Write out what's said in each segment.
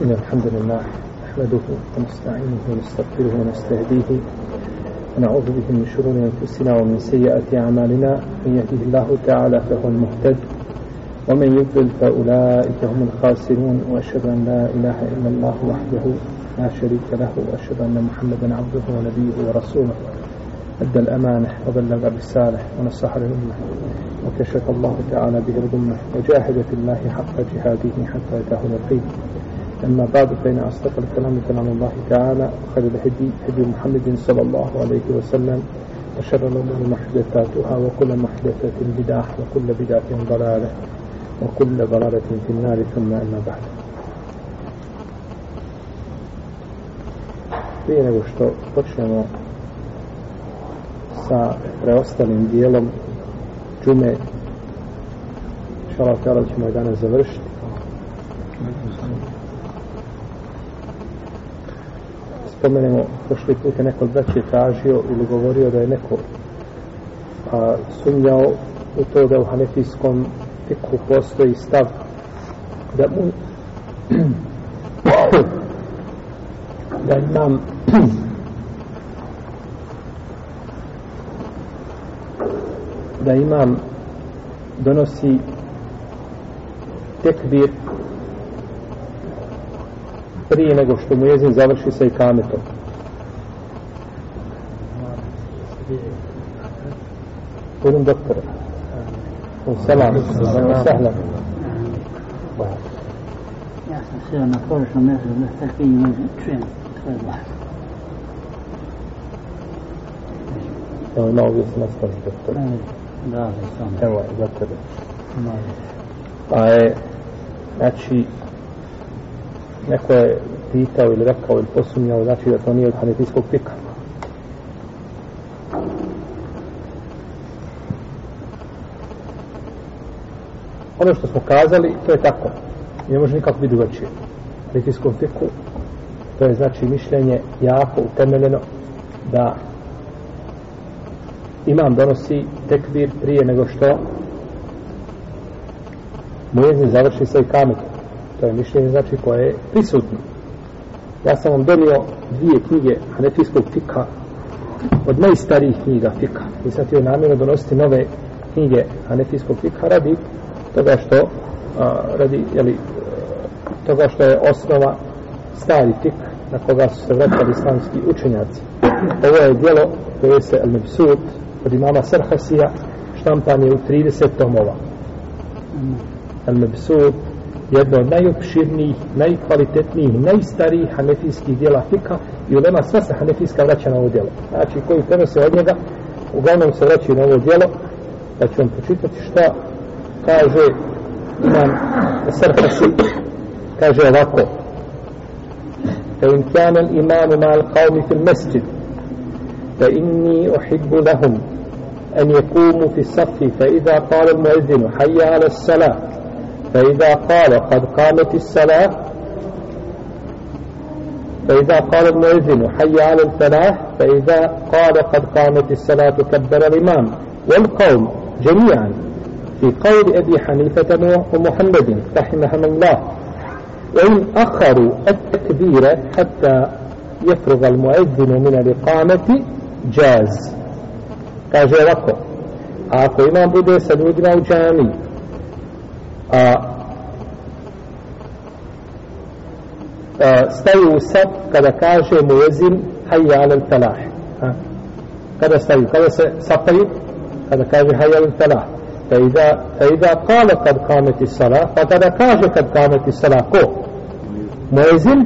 إن الحمد لله نحمده ونستعينه ونستغفره ونستهديه ونعوذ به من شرور أنفسنا ومن سيئات أعمالنا. من يهده الله تعالى فهو المهتد ومن يضلل فأولئك هم الخاسرون. وأشهد أن لا إله إلا الله وحده لا شريك له وأشهد أن محمدا عبده ونبيه ورسوله. أدى الأمانة وبلغ الرسالة ونصح للأمة وكشف الله تعالى به الغمة. وجاهد في الله حق جهاده حتى أتاه اليقين. أما بعد فإن أصدق الكلام كلام الله تعالى وخير الهدي هدي محمد صلى الله عليه وسلم وشر الأمور محدثاتها وكل محدثة بدعة وكل بدعة ضلالة وكل ضلالة في النار ثم أما بعد. Prije nego što počnemo sa preostalim dijelom džume šalav tjela ćemo je danas završiti. Spomenemo prošli put je neko braće tražio ili govorio da je neko a, sumnjao u to da u hanefijskom fikhu postoji stav da mu da imam da imam donosi tekbir prije nego što mu jezin završi sa ikametom. Budem doktor. Salam. Sahlan. Ja sam sjeo na pogrešno mjesto da takvi ne čujem tvoj glas. Evo ima ovdje se nastavi doktor. Da, da, sam. Evo, za tebe. Pa je, znači, neko je pitao ili rekao ili posumnjao, znači da to nije od hanefijskog fika Ono što smo kazali, to je tako. Ne može nikako biti drugačije. Hanefijskom fiku, to je znači mišljenje jako utemeljeno da imam donosi tekbir prije nego što mu jezin završi sa ikametom. To je mišljenje znači koje je prisutno. Ja sam vam donio dvije knjige Hanefijskog fika od najstarijih knjiga fika. Nisam je namjerno donositi nove knjige Hanefijskog fika radi toga što a, radi, jeli, toga što je osnova stari fik na koga su se vraćali islamski učenjaci. Ovo je dijelo koje se Al-Mibsut od imama Sarhasija štampan je u 30 tomova. Al-Mibsut jedno od najopširnijih, najkvalitetnijih, najstarijih hanefijskih dijela fika i ulema sva se hanefijska vraća na ovo dijelo. Znači, koji prenose od njega, uglavnom se vraćaju na ovo dijelo, da ću vam počitati šta kaže imam Sarhasi, kaže ovako, فإن كان الإمام مع القوم في المسجد فإني أحب لهم أن يقوموا في الصف فإذا قال المؤذن حي على الصلاة فإذا قال قد قامت الصلاة فإذا قال المؤذن حي على الفلاح فإذا قال قد قامت الصلاة كبر الإمام. والقوم جميعا في قول أبي حنيفة ومحمد رحمهم الله وإن أخروا التكبير حتى يفرغ المؤذن من الإقامة جاز. ovako a ako imam bude sa staju u sad kada kaže mu jezin hajja alel falah a, kada staju, kada se sapaju kada kaže hajja alel falah فإذا فإذا قال قد قامت الصلاة فقد كاج قد قامت الصلاة كو مؤذن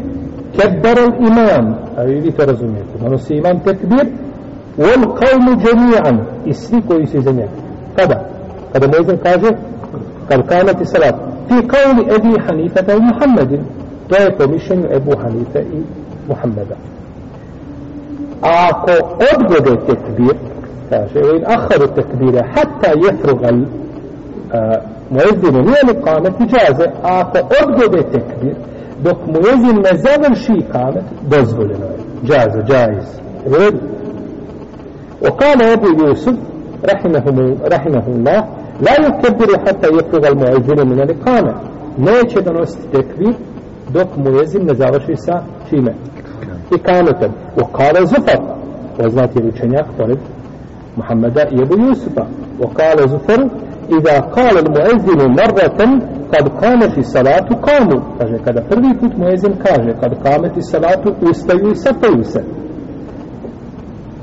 كبر الإمام أي ترزميت ونسي إمام تكبير والقوم جميعا اسمي كويس جميعا كذا كذا مؤذن كاج قد قامت الصلاة. في قول أبي حنيفة ومحمد تايكو مشن أبو حنيفة محمد. أكو أدبد التكبير. فإن أخر التكبير حتى يفرغ المؤذن آه، من القامة جازة. أكو أدبد التكبير. دوك مؤذن مزاد شي قامة دزول جازة جائز. وقال أبو يوسف رحمه رحمه الله La yukebiru hata yukuga al muezzinu min al ikame. Neće donositi tekvi dok muezzin ne završi sa čime? Ikametem. U kale zufar. Poznati je učenjak pored Muhammeda i Ebu Jusufa. U kale zufar. Iza kale al muezzinu marratem kad kameti salatu kamu. Kaže, kada prvi put muezzin kaže kad kameti salatu ustaju i sapaju se.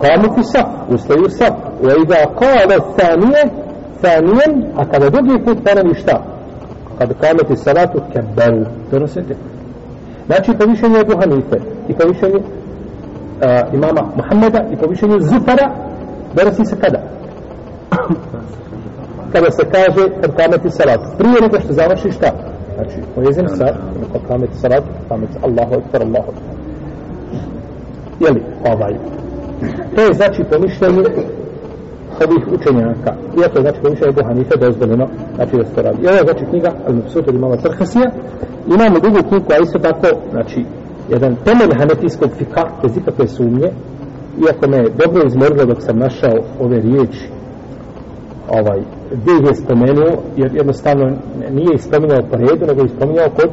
Kamu ti sa, ustaju sa. Iza kale sanije a kada drugi put ponovi šta? Kad kameti salatu keberu. Donose tekbir. Znači po mišljenju Ebu Hanife i po mišljenju uh, imama Muhammeda i po mišljenju Zufara donosi se kada? kada se kaže kad kameti salat. Prije nego što završi šta? Znači, pojezim sad, kad kameti salat, kameti Allahu Ekber, Allahu Ekber. Jeli, ovaj. To je znači po mišljenju ovih učenjaka. Iako znači, je znači po mišljenju Ebu Hanife dozvoljeno, znači da se to radi. I ovo je znači knjiga Al-Mufsut od imama Trhasija, imamo drugu knjigu, koja isto tako, znači, jedan temelj hanetijskog fika, bez ikakve sumnje, iako me dobro izmorilo dok sam našao ove riječi, ovaj, gdje je spomenuo, jer jednostavno nije ispominjao po redu, nego je ispominjao kod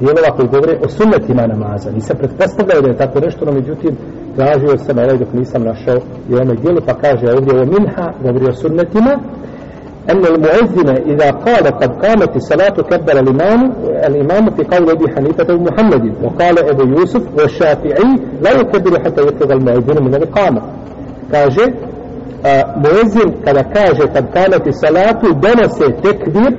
dijelova koji govore o sunnetima namaza. Nisam pretpostavljao da je tako nešto, no međutim, tražio sam ovaj dok nisam našao i onaj dijelu, pa kaže ovdje o minha, govori o sunnetima, أن المؤذن إذا قال قد قامت الصلاة كبر الإمام الإمام في قول أبي حنيفة ومحمد وقال أبو يوسف والشافعي لا يكبر حتى يفرغ المؤذن من الإقامة كاجي مؤذن كذا كاجي قد قامت الصلاة دنس تكبير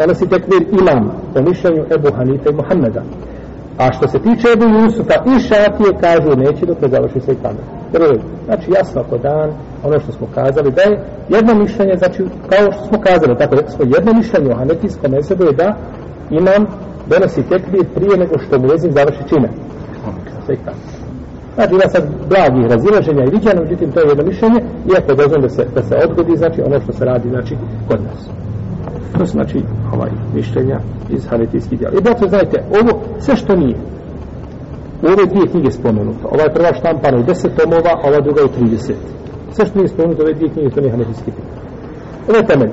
دنس تكبير إمام ومشن أبو حنيفة ومحمد A što se tiče Ebu Jusufa i Šafije, kažu neće dok ne završi se i kamer. Znači jasno ako dan, ono što smo kazali, da je jedno mišljenje, znači kao što smo kazali, tako da smo jedno mišljenje u Hanefijskom mesebu je da imam donosi tekbir prije nego što mu jezim završi čime. Sve i kamer. Znači ima sad blagih razilaženja i viđana, međutim to je jedno mišljenje, iako dozvom da se, da se odgodi, znači ono što se radi, znači kod nas. To znači ovaj mišljenja iz hanetijskih djela. I brato, znajte, ovo sve što nije u ove dvije knjige spomenuto. Ova je prva štampana u deset tomova, a ova druga u 30. Sve što nije spomenuto u ove dvije knjige, to nije hanetijski knjige. Ovo je temelj.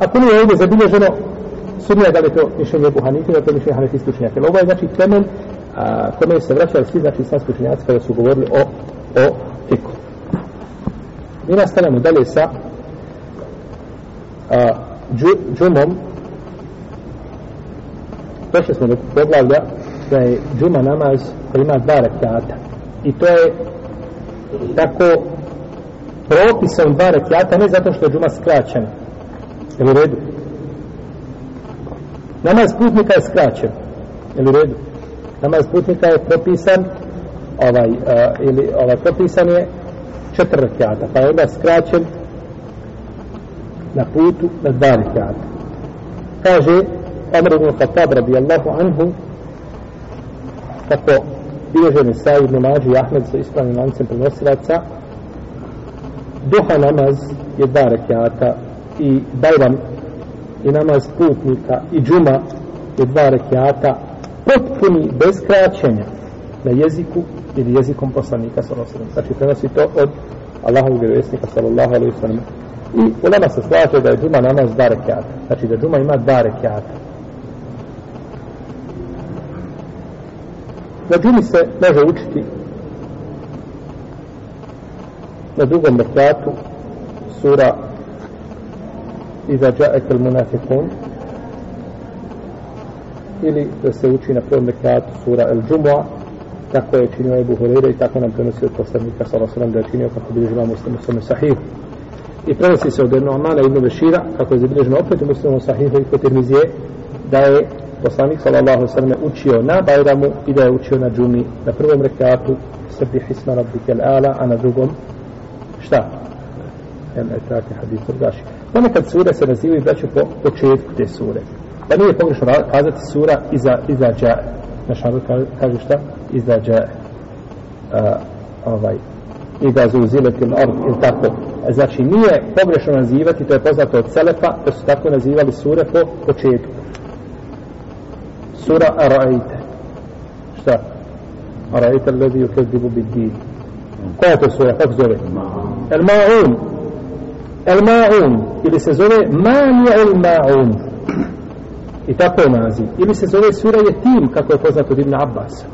Ako nije ovdje zabilježeno, sumnija da li to mišljenje Ebu Hanife, da to mišljenje hanetijski učenjaka. Ovo je znači temelj a, kome se vraćali svi znači islamski učenjaci kada su govorili o, o fiku. Mi nastavljamo dalje sa a, džumom došli smo do poglavlja da je džuma namaz koji ima dva rekiata. I to je tako propisan dva rekiata ne zato što je džuma skraćena je u redu? Namaz putnika je skraćen. Je u redu? Namaz putnika je propisan ovaj, uh, ili ovaj propisan je četiri rekiata pa je onda skraćen na putu na dva rekiata. Kaže Amr ibn Khattab radijallahu anhu kako bilježe Nisa ibn Mađi i Ahmed sa ispravnim lancem prenosilaca duha namaz je dva rekiata i bajram i namaz putnika i džuma je dva rekiata potpuni bez kraćenja na jeziku ili jezikom poslanika sallallahu alejhi ve sellem. Znači prenosi to od Allahovog vjerovjesnika sallallahu alejhi ve sellem. I ulema se slaže da je džuma namaz dva rekiata. Znači da džuma ima dva rekiata. Na džumi se može učiti na drugom rekiatu sura Iza džaekel munafikun ili da se uči na prvom rekiatu sura El Džumua tako je činio Ebu Hureyre i tako nam prenosi od poslanika sallallahu alejhi ve sellem da je činio kako bi živamo muslimu svome sahihu i prenosi se od jednog Amana ibn Bešira, kako je zabilježeno opet u muslimom sahihu i kotirmizije, da je poslanik sallallahu sallam učio na Bajramu i da je učio na džumi na prvom rekatu srbi hisma rabbike ala, a na drugom šta? El etrati hadith urgaši. Ponekad sure se nazivaju braću po početku te sure. Da nije pogrešno kazati sura iza, iza džae. Naš narod kaže šta? Iza džae. Uh, ovaj, i da zauzileti l'ord ili tako. Znači nije pogrešno nazivati, to je poznato od Selefa, da su tako nazivali sure po početku. Sura Araite. Šta? Araite ledi u kezibu bid din. Koja je to sura? Kako zove? El Ma'un. El Ma'un. Ili se zove Manja el Ma'un. I tako je naziv. Ili se zove sura je kako je poznato od Ibn Abbas.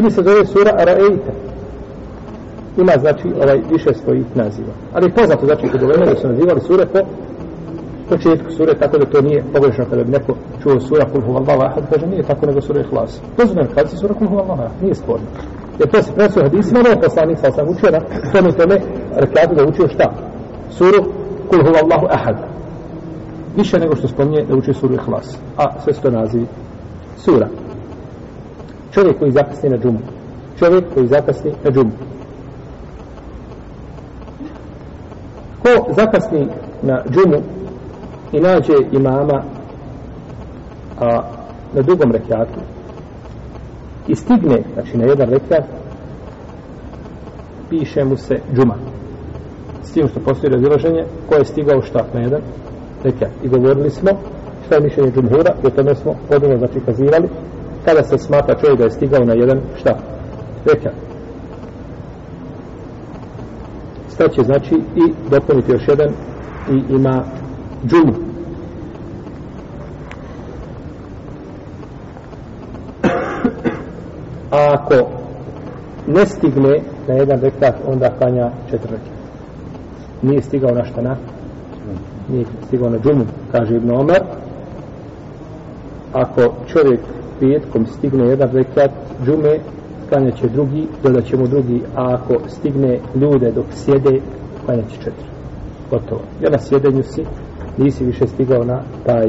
Ili se zove sura Araeita. Ima, znači, ovaj više svojih naziva. Ali poznato, znači, kod ulema da su nazivali sure po početku sure, tako da to nije pogrešno kada bi neko čuo sura kul huvallahu ahad, kaže nije tako nego sura ihlas. To su znači kad sura kul huvallahu ahad, nije sporno. Jer to se prenosio hadisima, no poslanik sa sam učio na tome tome rekatu da učio šta? Suru kul huvallahu ahad. Više nego što spominje da učio suru ihlas. A sve su nazivi sura. Čovjek koji zakasni na džumu. Čovjek koji zakasni na džumu. Ko zakasni na džumu i nađe imama a, na drugom rekiatu i stigne, znači na jedan rekiat, piše mu se džuma. S tim što postoji razilaženje, ko je stigao šta na jedan rekiat. I govorili smo šta je mišljenje džumhura i o tome smo podano znači kazivali kada se smata čovjek da je stigao na jedan šta rekiat. Staće znači i dopuniti još jedan i ima džumu. A ako ne stigne na jedan rekat, onda klanja četiri rekat. Nije stigao na šta na? Nije stigao na džumu, kaže Ibn Omer. Ako čovjek petkom stigne jedan rekat džume, klanja će drugi, dodat će mu drugi, a ako stigne ljude dok sjede, klanja će četiri. Gotovo. Ja na sjedenju si, nisi više stigao na taj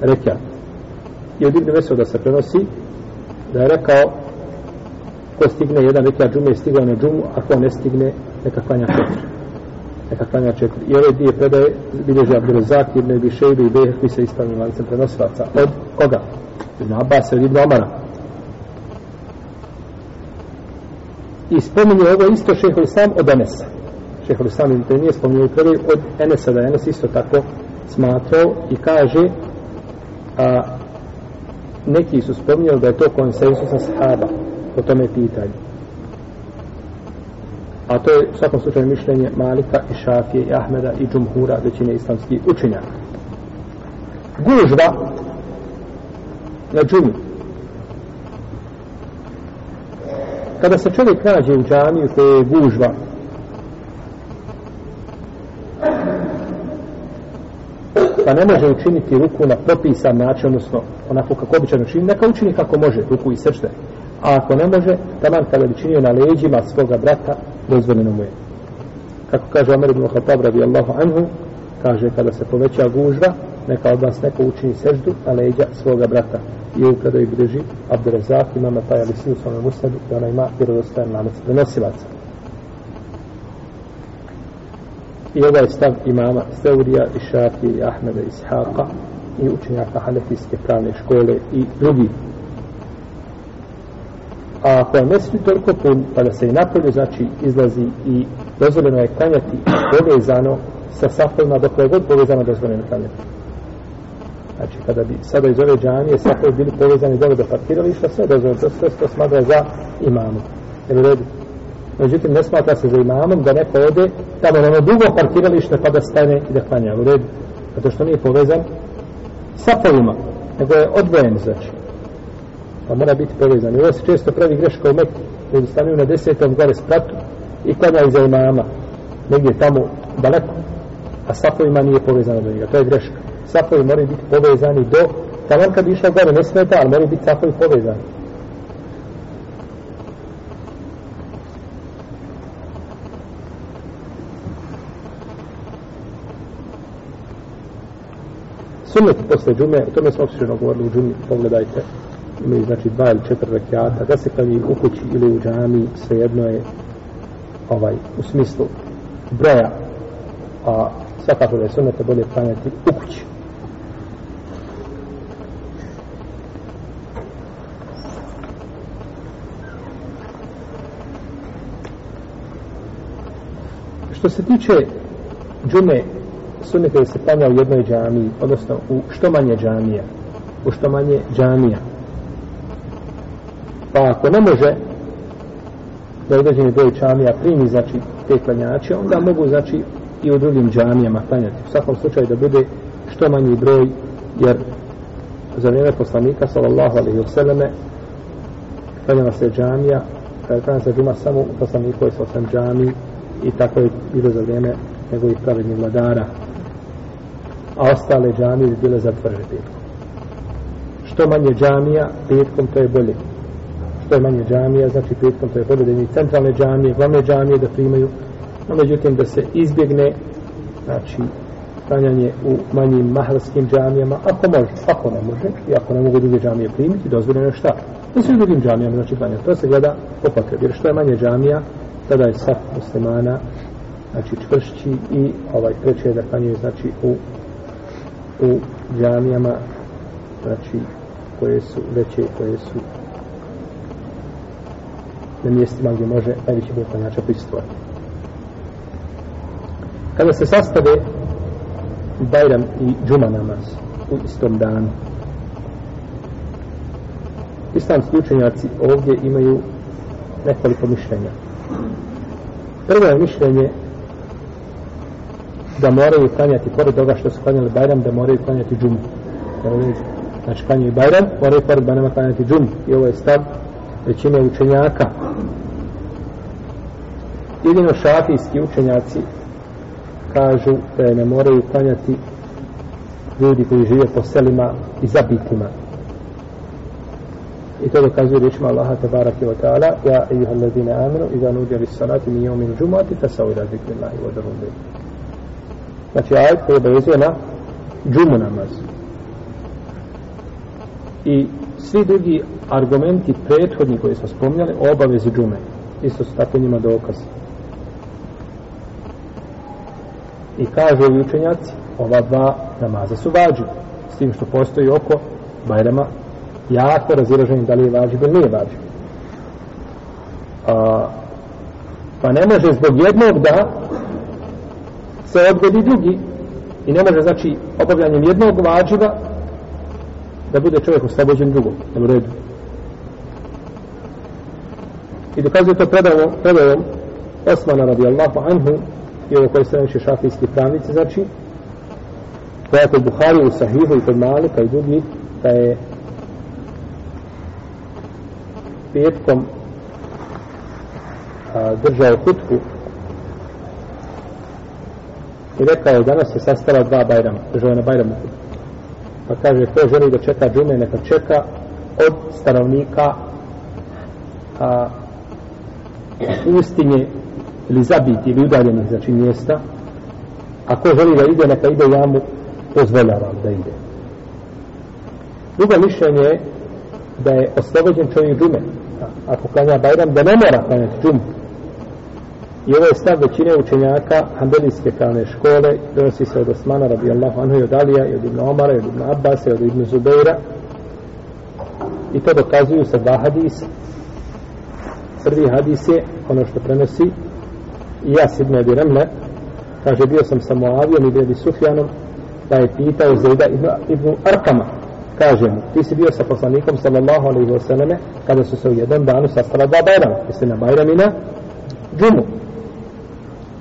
rekat. I od Ibn Mesuda se prenosi da je rekao ko stigne jedan rekat džume je stigao na džumu, a ko ne stigne neka klanja četiri. Neka klanja četiri. I ove dvije predaje bilježe Abdurazak, Ibn Ebi Šejbe i Behek, koji se istavni lancem prenosilaca. Od koga? Ibn Abbas ili Ibn Omara. I spominje ovo isto šehol sam od Enesa. Šehol Islam ibn Taymiye spominje prvi od Enesa da Enes isto tako smatrao i kaže a neki su spominjali da je to konsensus na sahaba po tome pitanju. A to je u svakom slučaju mišljenje Malika i Šafije i Ahmeda i Džumhura većine islamskih učenjaka. Gužba na džumi. Kada se čovjek nađe u džamiju koje je gužva pa ne može učiniti ruku na propisan način, odnosno onako kako običajno čini, neka učini kako može, ruku i sršte. A ako ne može, taman kada bi činio na leđima svoga brata, dozvoljeno mu je. Kako kaže Omer ibn Khattab radijallahu anhu, kaže kada se poveća gužva, neka od vas neko učini seždu na leđa svoga brata. I u kada ih drži ima na taj ali svi u svome musnadu, i ona ima vjerodostajan lanac prenosilaca. I ovaj stav imama Seurija i Šafije i Ahmeda i Ishaqa i učenjaka Hanefijske pravne škole i drugi. A ako je mesri toliko pun, pa da se i napolju, znači, izlazi i dozvoljeno je klanjati povezano sa safovima, dok je god povezano dozvoljeno klanjati. Znači, kada bi sada iz ove džanije safovi bili povezani dole do parkirališta, sve dozvoljeno, to sve to smatra za imamu. Jer u redu, Međutim, ne smatra se za imamom da neko ode tamo na ono dugo parkiralište pa da stane i da klanja u redu. Zato što nije povezan safovima, nego je odvojen, znači. Pa mora biti povezan. I ovo se često pravi greška u Meku. Ljudi stanuju na desetom gore spratu i klanjaju za imama. Negdje tamo daleko. A sapovima nije povezano do njega. To je greška. Sapovi moraju biti povezani do... Tamo kad bi išao gore ne smeta, ali moraju biti sapovi povezani. sunnet posle džume, o tome smo opširno govorili u džumi, pogledajte, imaju znači dva ili četiri rekiata, da se klanji u kući ili u džami, svejedno je ovaj, u smislu broja, a svakako da je sunnete bolje klanjati u kući. Što se tiče džume sunnete se klanja u jednoj džamiji, odnosno u što manje džamija, u što manje džamija. Pa ako ne može da određeni broj džamija primi, znači, te klanjače, onda mogu, znači, i u drugim džamijama klanjati. U svakom slučaju da bude što manji broj, jer za vrijeme poslanika, sallallahu alaihi vseleme klanjala se džamija, klanjala se džuma samo u poslaniku je sam džami i tako je bilo za vrijeme njegovih pravednih vladara. A ostale džamije bi bile zatvorene petkom. Što manje džamija, petkom to je bolje. Što je manje džamija, znači petkom to je bolje da centralne džamije, glavne džamije da primaju, no međutim da se izbjegne znači klanjanje u manjim mahalskim džamijama, ako može, ako ne može, i ako ne mogu druge džamije primiti, dozvoljeno je šta? Da se u drugim džamijama, znači klanjanje. To se gleda po potrebi, jer što je manje džamija, tada je saf muslimana, znači čvršći i ovaj treće da klanjaju, znači u, u džamijama, znači koje su veće, koje su na mjestima gdje može najveći broj klanjača pristvojiti. Kada se sastave Bajram i Džuma namaz u istom danu. Islamski učenjaci ovdje imaju nekoliko mišljenja. Prvo je mišljenje da moraju klanjati, pored toga što su klanjali Bajram, da moraju klanjati Džumu. Znači klanjaju Bajram, moraju pored Bajrama klanjati Džumu. I ovo je stav većine učenjaka. Jedino šafijski učenjaci kažu da je ne moraju klanjati ljudi koji žive po selima i zabitima. I to dokazuje rečima Allaha tabaraka wa ta'ala Ja ejuha allazine aminu Iza nudja li salati mi jomin džumati Tasavu ila zikri Allahi wa darum bi Znači ajed koji obavezuje na džumu namaz. I svi drugi argumenti prethodni koji smo spomnjali o obavezi džume. Isto su tako njima dokaz. I kažu ovi učenjaci ova dva namaza su vađi s tim što postoji oko Bajrama jako razilaženje da li je vađi ili nije vađi a, pa ne može zbog jednog da se odgodi drugi. I ne može znači obavljanjem jednog vađiva da bude čovjek oslobođen drugog. U redu? I dokazuje to predavom, predavom Osmana radijallahu anhu i ovo koje se najviše šafijski pravnici, znači, koja je kod Buhari u Sahihu i kod Malika i drugi, da je petkom a, držao hutku i rekao je danas se sastala dva bajrama, držao je na bajramu hutku. Pa kaže, ko želi da čeka džume, neka čeka od stanovnika a, ustinje ili zabiti ili udaljenih znači mjesta ako želi da ide neka ide ja mu pozvoljavam da ide. Drugo mišljenje je da je oslobođen čovjek džume. Ako klanja Bajram da ne mora klanjati džumu. I ovo je stav većine učenjaka Hanbelijske pravne škole donosi se od Osmana radijallahu anhu i od Alija i od Ibn Omara i od Ibn Abbas i od Ibn Zubeira. I to dokazuju sa dva hadisa. Prvi hadis je ono što prenosi i ja si ibn Abi Remle kaže bio sam sa Moavijom i Bebi Sufjanom da je pitao Zejda ibn, ibn Arkama kaže mu ti si bio sa poslanikom sallallahu alaihi wa sallame kada su se u jednom danu sastala dva bajrama jeste na bajram i na džumu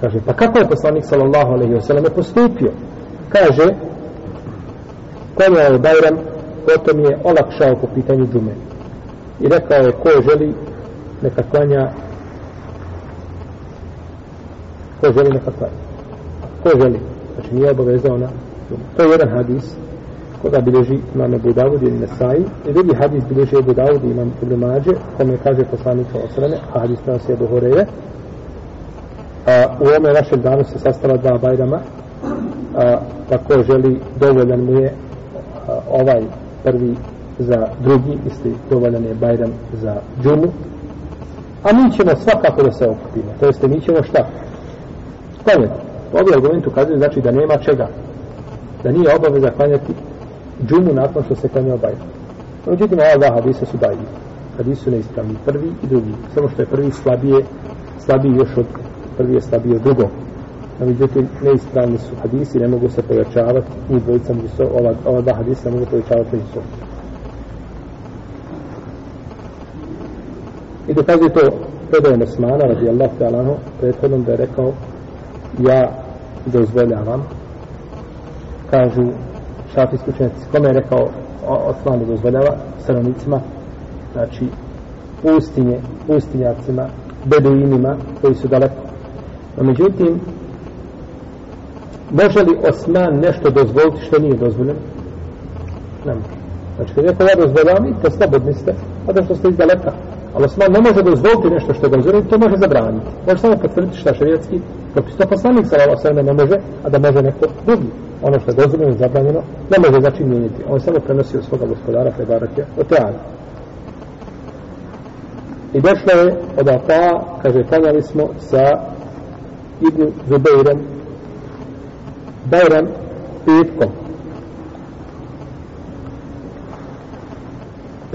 kaže pa kako je poslanik sallallahu alaihi wa sallame postupio? Kaže kome je bajram potom je olakšao po pitanju džume. I rekao je ko želi neka klanja ko želi neka klanja ko želi. Znači nije obavezao na to je jedan hadis koga bilježi imam Ebu Dawud ili Nesai. I drugi hadis bilježi Ebu Dawud i imam Ibn Mađe kome kaže poslanik sa osrame a hadis nas je Ebu Horeje a, u ovome našem danu se sastala dva bajrama. A, pa tako želi dovoljan mu je a, ovaj prvi za drugi isti dovoljan je bajram za džumu. A mi ćemo svakako da se okupimo. To jeste mi ćemo šta? Klanjati ovi argumenti ukazuju znači da nema čega. Da nije obaveza klanjati džumu nakon što se klanja obaj. Međutim ova dva hadisa su daji. Hadisi su neispravni. Prvi i drugi. Samo što je prvi slabije slabiji još od prvi je slabiji od drugog. No, međutim neispravni su hadisi ne mogu se pojačavati. Ni dvojica među so, ova, ova dva hadisa ne mogu pojačavati među sobom. I dokazuje to predajem Osmana, radi Allah ta'ala, prethodnom da je rekao, ja dozvoljavam kažu šafijski učenjaci kome je rekao Osman da dozvoljava stanovnicima znači pustinje pustinjacima beduinima koji su daleko. No međutim može li Osman nešto dozvoliti što nije dozvoljeno? Ne može. Znači kad je rekao ja dozvoljavam i to slobodni ste da što ste iz daleka. Ali Osman ne može dozvoliti nešto što je dozvoljeno, to može zabraniti. Može samo potvrditi šta šarijetski propis. To poslanik sa Allah ne može, a da može neko drugi. Ono što je dozvoljeno i zabranjeno, ne može znači mijeniti. On samo prenosi od svoga gospodara, prebarak je od teana. I došlo je od Ata, kaže, klanjali smo sa Ibn Zubeirom, Bajram, petkom.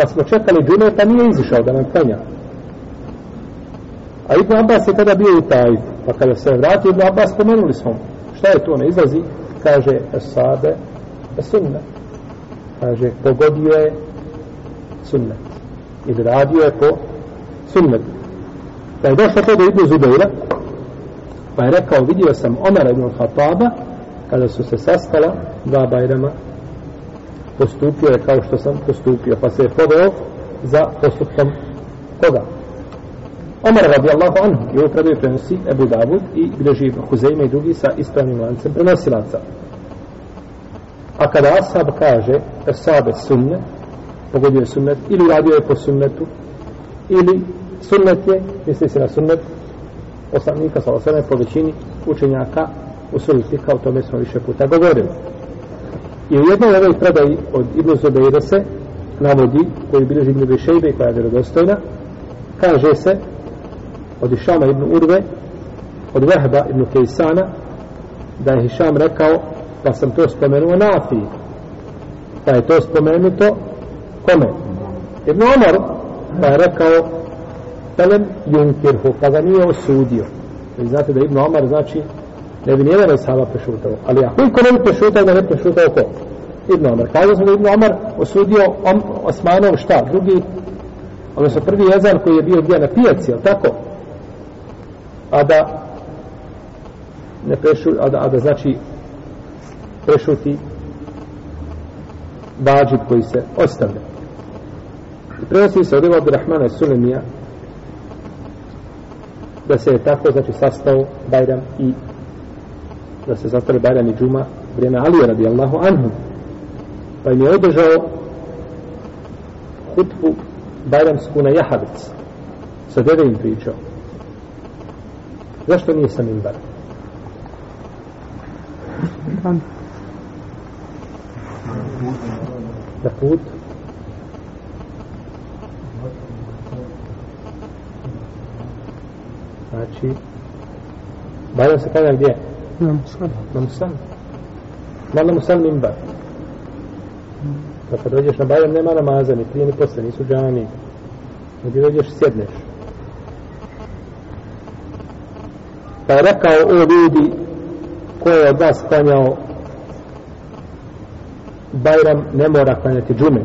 Pa smo čekali džume, pa nije izišao da nam klanja. A Ibn Abbas je tada bio u taj, pa kada se vratio Ibn Abbas, spomenuli smo šta je to, ne izlazi, kaže Esabe, sunna. Kaže, pogodio je sunnet. Ili radio je po sunnet. Pa je došlo to do Ibn Zubeira, pa je rekao, vidio sam Omar ibn Khattaba, kada su se sastala dva bajrama postupio je kao što sam postupio, pa se je poveo za postupkom koga? Omar radijallahu anhu je upravio prenosi Ebu Davud i bilježi Ibn Huzeyme i drugi sa ispravnim lancem prenosilaca. A kada Asab kaže Asabe sunne, pogodio je sunnet, ili radio je po sunnetu, ili sunnet je, misli se na sunnet, osnovnika sa osnovne po većini učenjaka u sunnici, kao tome smo više puta govorili. I u jednoj ovoj predaji od Ibn Zubeira se navodi, koji bilježi Ibn Bešejbe, koja je vjerodostojna, kaže se od Išama Ibn Urve, od Vehba Ibn Kejsana, da je Hišam rekao, pa sam to spomenuo Nafiji. Pa je to spomenuto kome? Ibn Omar, pa je rekao, Pelem Junkirhu, pa ga nije osudio. Vi znate da Ibn Omar znači ne bi nijedan sahaba prešutao. Ali ako niko ne bi prešutao, da ne prešutao ko? Ibn Omar. Kaže se da Ibn Omar osudio om, Osmanov šta? Drugi, odnosno prvi jezan koji je bio gdje na pijaci, jel tako? A da ne prešu, a da, a da znači prešuti bađib koji se ostavlja. I prenosi se od Evo Abdurrahmana i Sulemija da se je tako, znači, sastao Bajram i da se zastali Bajram i Džuma vrijeme Alije radijallahu anhu pa im je održao hutbu Bajramsku na Jahavic sa deve im pričao zašto nije sa Mimbar? na put znači Bajram se kada gdje? Na musal. Na musal. Ma na musal mimbar. Pa kad dođeš na Bajram nema namaza, ni prije ni posle, nisu džani. Gdje dođeš sjedneš. Pa je rekao o ljudi ko je od vas klanjao Bajram ne mora klanjati džume.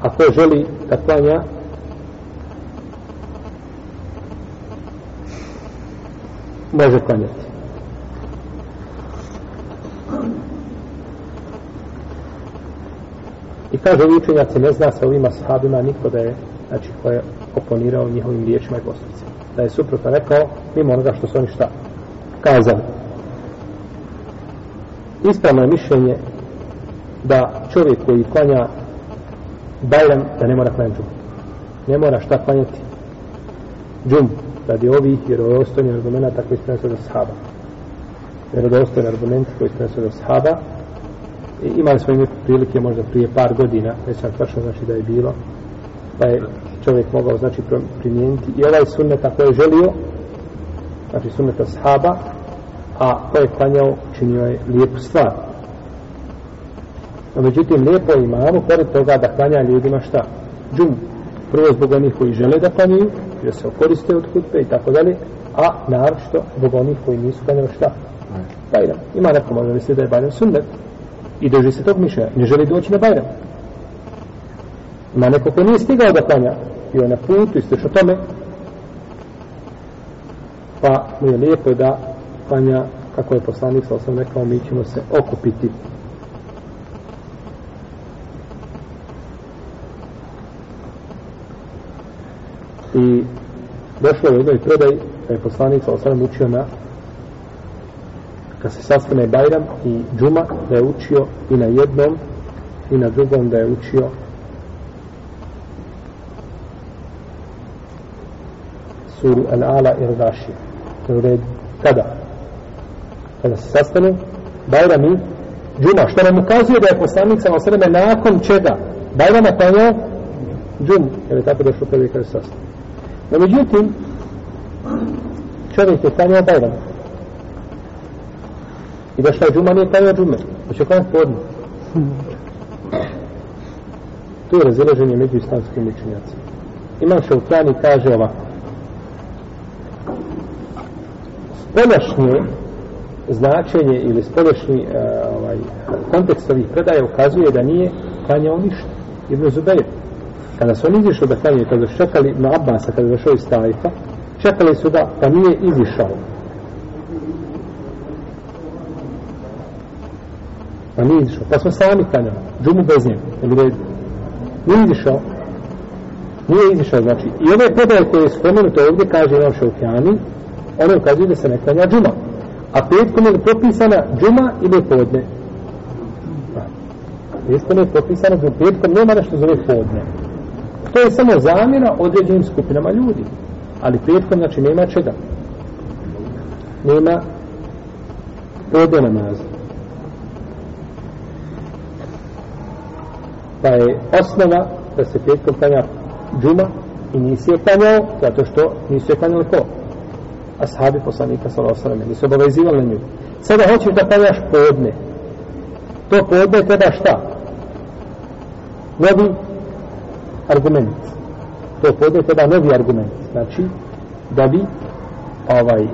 A ko želi da klanja može klanjati. I kaže učenjaci, ne zna se ovima sahabima niko da je, znači, ko je oponirao njihovim riječima i postupcima. Da je suprotno rekao, mimo onoga što su oni šta kazali. Ispravno je mišljenje da čovjek koji klanja bajlem, da ne mora klanjati džumu. Ne mora šta klanjati džumu radi ovih vjerodostojnih argumenta koji se prenesu od sahaba. Vjerodostojni argumenti koji se prenesu od sahaba. I imali smo ime prilike možda prije par godina, ne sam tačno znači da je bilo, pa je čovjek mogao znači primijeniti i ovaj sunnet ako je želio, znači sunnet sahaba, a ko je klanjao, činio je lijepu stvar. No, međutim, lijepo imamo, pored toga da klanja ljudima šta? Džum. Prvo zbog onih koji žele da klanjaju, da se okoriste od hutbe i tako dalje, a naročito zbog onih koji nisu klanjali šta? Bajram. Ima neko možda misli da je Bajram sunnet i drži se tog mišljenja, ne želi doći na Bajram. Ima neko ko nije stigao da klanja, bio je na putu, isto što tome, pa mu je lijepo da klanja kako je poslanik sa osam rekao mi ćemo se okupiti i došlo je u jednoj predaj da je poslanik sa osam učio na kad se sastane Bajram i Džuma da je učio i na jednom i na drugom da je učio suru Al-Ala i Radaši. Kada? Kada se sastane Bajram i Džuma, što nam ukazuje da je poslanik sa osreme nakon čega? Bajrama klanjao Džum, jer je tako došlo prvi kada se sastane. No, međutim, čovjek je klanjao Bajram. I da šta je Džuma nije klanjao Džume. Da će klanjati podne. Tu je razilaženje među islamskim učenjacima. Imam Šaukani kaže ovako. Spoljašnje značenje ili spoljašnji uh, ovaj, kontekst ovih predaja ukazuje da nije klanjao ništa. Ibn Zubeir. Kada su oni izišli da klanjaju, kada su čekali na Abbasa, kada je došao iz Tajfa, čekali su da, pa nije izišao. Pa nije izišao. Pa smo sami klanjali. Džumu bez njega. Nije izišao. Nije izišao, znači. I ove predaje koje je spomenuto ovdje, kaže Imam Šaukjani, one ukazuju da se ne klanja džuma. A petkom je propisana džuma ili podne? Jeste ne propisana džuma. Petkom nema nešto zove podne. To je samo zamjena određenim skupinama ljudi. Ali petkom, znači, nema čega. Nema podne namaza. Pa je osnova da se petkom klanja džuma i nisi je klanjao zato što nisu je klanjali ko? Ashabi poslanika sallallahu nisu obavezivali na nju. Sada hoćeš da klanjaš podne. To podne treba šta? Novi argument. To podne treba novi argument. Znači, da bi ovaj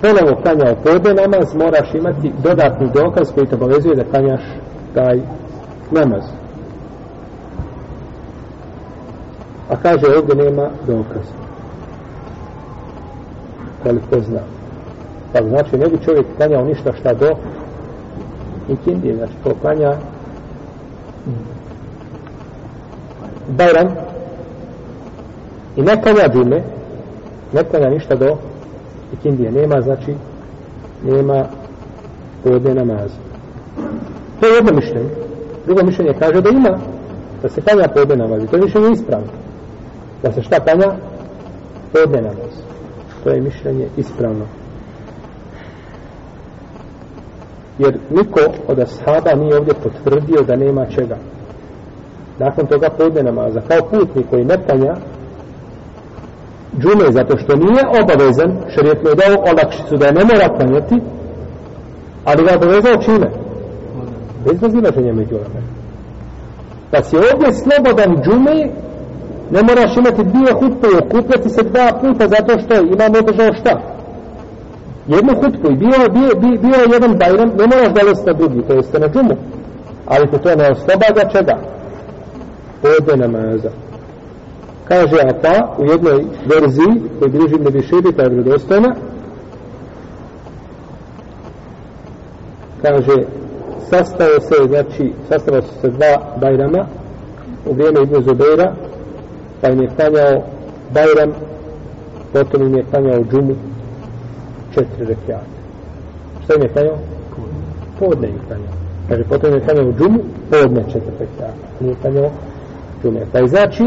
ponovo klanjao podne namaz, moraš imati dodatni dokaz koji te obavezuje da klanjaš taj namaz. A kaže ovdje nema dokaza. Koliko zna. Pa znači ne bi čovjek klanjao ništa šta do ikindije. Znači to klanja Bajram i ne klanja dime ne klanja ništa do ikindije. Nema znači nema podne namaza. To je jedno mišljenje. Drugo mišljenje kaže da ima da se klanja podne namazi. To je mišljenje ispravno da se šta klanja podne namaz to je mišljenje ispravno jer niko od ashaba nije ovdje potvrdio da nema čega nakon toga podne namaza. Kao putnik koji ne klanja džume zato što nije obavezan šarijetno je dao olakšicu da je ne mora klanjati ali ga obavezao čime? Bez razilaženja među ome da si ovdje slobodan džume ne moraš imati dvije hutbe i okupljati se dva puta zato što imam održao šta? Jednu hutbu i bio, bio, bio, bio jedan bajram ne moraš da na drugi to jeste na džumu. Ali te to ne oslobađa čega? Podne namaza kaže Ata pa, u jednoj verziji koji bliži ne bi šibi je vredostojna kaže sastao se znači sastao se dva bajrama u vrijeme Ibn Zubeira pa im je klanjao Bajram, potom im je klanjao džumu, četiri rekiate. Šta im je klanjao? Podne im klanjao. Kaže, potom im je klanjao džumu, podne četiri rekiate. Nije klanjao džume. Pa je znači,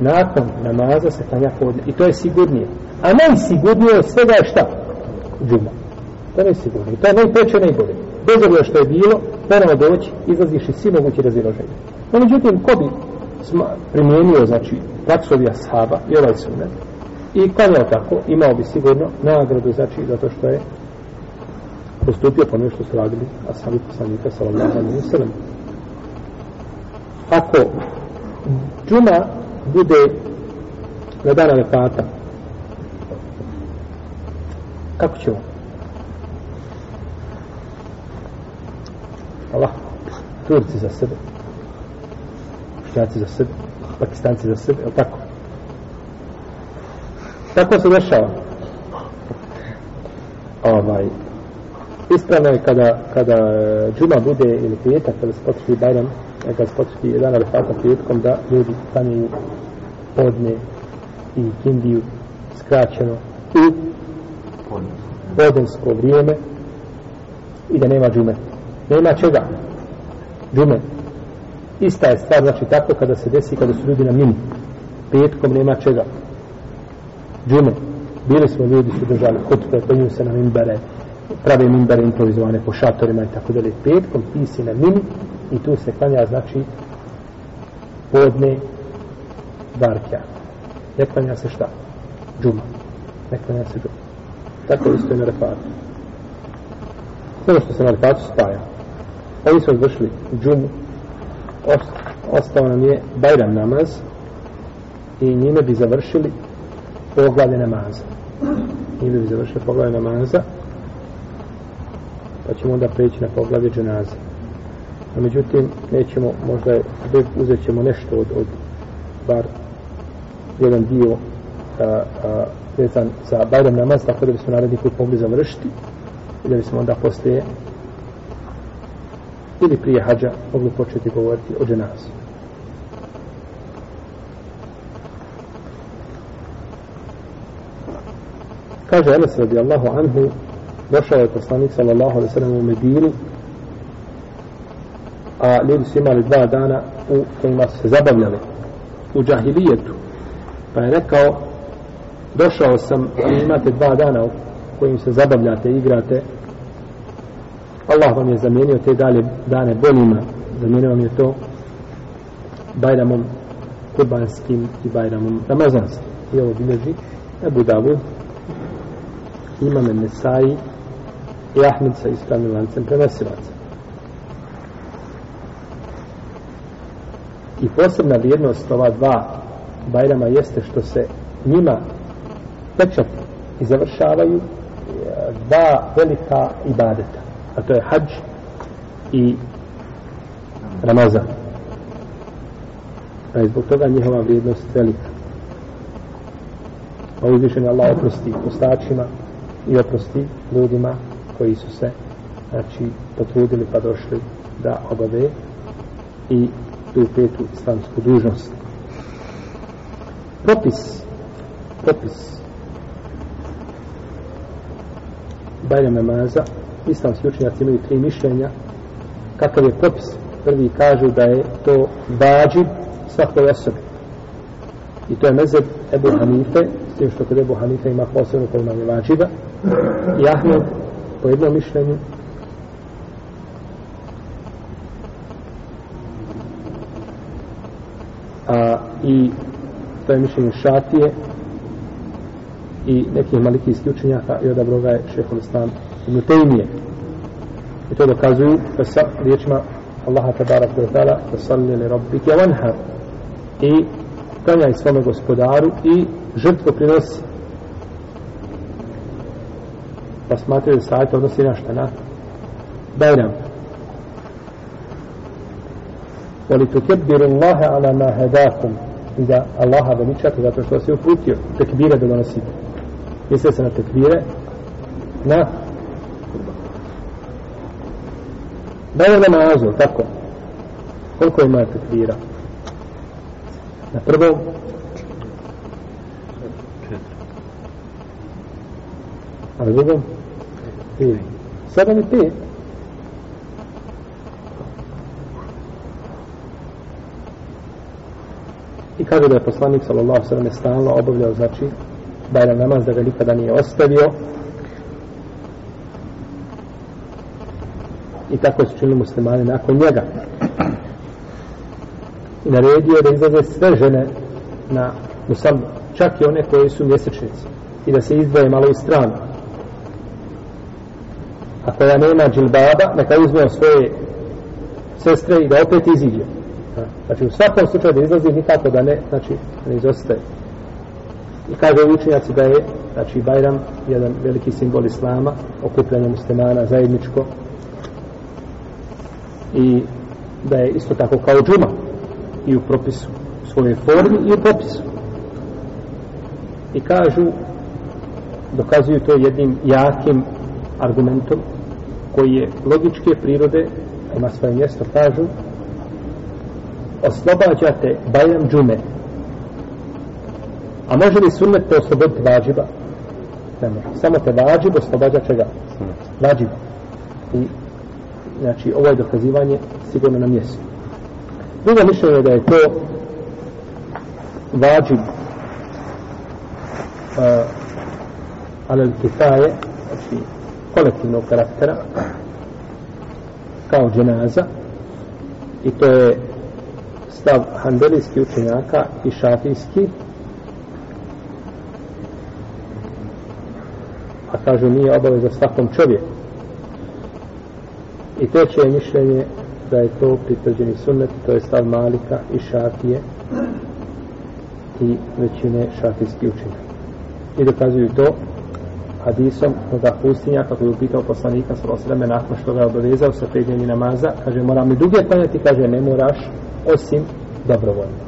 nakon namaza se klanja podne. I to je sigurnije. A najsigurnije od svega je šta? Džuma. To je najsigurnije. To je najpreće, najbolje. Bez obzira što je bilo, ponovo doći, izlaziš iz svi mogući raziloženje. No, međutim, ko bi primijenio, znači, praksovi ashaba i ovaj sunet, i klanjao tako, imao bi sigurno nagradu, znači, zato što je postupio po nešto su radili ashabi poslanika, sallallahu alaihi wa sallam. Ako džuma bude na dana Arefata, kako će on? Allah, Turci za sebe, Bošnjaci za sebe, Pakistanci za sebe, je tako? Tako se dešava. ovaj, ispravno je kada, kada e, džuma bude ili petak, kada se potrebi Bajram, kada spočeti jedan arefata prijetkom da ljudi klanjaju podne i kindiju skraćeno u podensko vrijeme i da nema džume. Nema čega? Džume. Ista je stvar, znači tako kada se desi, kada su ljudi na mini. Petkom nema čega. Džume. Bili smo ljudi su držali hutbe, penju se na mimbere, prave mimbere improvizovane po šatorima i tako dalje. Petkom ti si na mini i tu se klanja, znači, podne barkja Ne klanja se šta? Džuma. Ne klanja se džuma. Tako isto je na refatu. Sve ono što se na refatu spaja. Ovi su odvršili džumu, ostao nam je Bajram namaz i njime bi završili poglavlje namaza. Njime bi završili poglavlje namaza pa ćemo onda preći na poglavlje dženaze. A međutim, nećemo, možda uzet ćemo nešto od, od bar jedan dio a, a, vezan za Bajram namaz, tako da bismo naredni put mogli završiti i da bismo onda poslije ili prije hađa mogli početi govoriti o dženazu. Kaže Anas radijallahu anhu, došao je poslanik sallallahu alaihi sallam u Medinu, a ljudi su imali dva dana u kojima se zabavljali u džahilijetu. Pa je rekao, došao sam i imate dva dana u kojim se zabavljate, igrate, Allah vam je zamijenio te dalje dane boljima, zamijenio vam je to Bajramom kurbanskim i Bajramom ramazanskim. I ovo bilježi Ebu Davud, imame Nesai i Ahmed sa ispravnim lancem prenosilaca. I posebna vrijednost ova dva Bajrama jeste što se njima pečat i završavaju e, dva velika ibadeta a to je hađ i Ramazan. A zbog toga njihova vrijednost velika. A uzvišen Allah oprosti postačima i oprosti ljudima koji su se znači, potrudili pa došli da obave i tu petu islamsku dužnost. Propis propis Bajram namaza islamski učenjaci imaju tri mišljenja. Kakav je propis? Prvi kažu da je to vađib svakoj osobi. I to je mezeb Ebu Hanife s tim što kod Ebu Hanife ima posebno pojmanje vađiba. I Ahmed po jednom mišljenju a, i to je mišljenje Šatije i nekih malikijskih učenjaka i odabro ga je šehol Islam Ibn Taymiye. I to dokazuju sa riječima Allaha tabarak wa ta'ala da salli li rabbike vanhar i klanjaj svome gospodaru i žrtvo prinosi. Pa smatraju da sajta odnosi na šta na Bajram. Voli tu kebbiru Allahe ala ma hedakum i da Allaha veličate zato što se uputio tekbire da donosite. Misle se na tekbire na Da je namazu, tako. Koliko ima tekvira? Na prvom? A na drugom? Pet. Sedam i pet. I kaže da je poslanik sallallahu sallam stalno obavljao, znači, Bajram namaz da ga nikada nije ostavio, i tako su činili muslimani nakon njega. I naredio da izlaze sve žene na musal, čak i one koje su mjesečnici i da se izdvoje malo u stranu. A koja nema džilbaba, neka uzme svoje sestre i da opet iziđe. Znači u svakom slučaju da izlazi nikako da ne, znači ne izostaje. I kaže učenjaci da je, znači Bajram, jedan veliki simbol Islama, okupljanje muslimana zajedničko, i da je isto tako kao džuma i u propisu svoje formi i u propisu. i kažu dokazuju to jednim jakim argumentom koji je logičke prirode, ima svoje mjesto, kažu oslobađate Bajram džume. A može li sunnet te osloboditi vađiba? Ne može. Samo te vađib oslobađa čega? Vađib. I znači ovo je dokazivanje sigurno na mjestu. Drugo mišljenje je da je to vađib uh, alel kifaje, znači kolektivnog karaktera, kao dženaza, i to je stav handelijski učenjaka i šafijski, a kažu nije obaveza svakom čovjeku. I treće je mišljenje da je to pritvrđeni sunnet, to je stav Malika i Šafije i većine šafijski učenja. I dokazuju to hadisom toga pustinja, kako je upitao poslanika sa osreme nakon što ga je obavezao sa prednjeni namaza, kaže, moram i duge klanjati, kaže, ne moraš, osim dobrovoljno.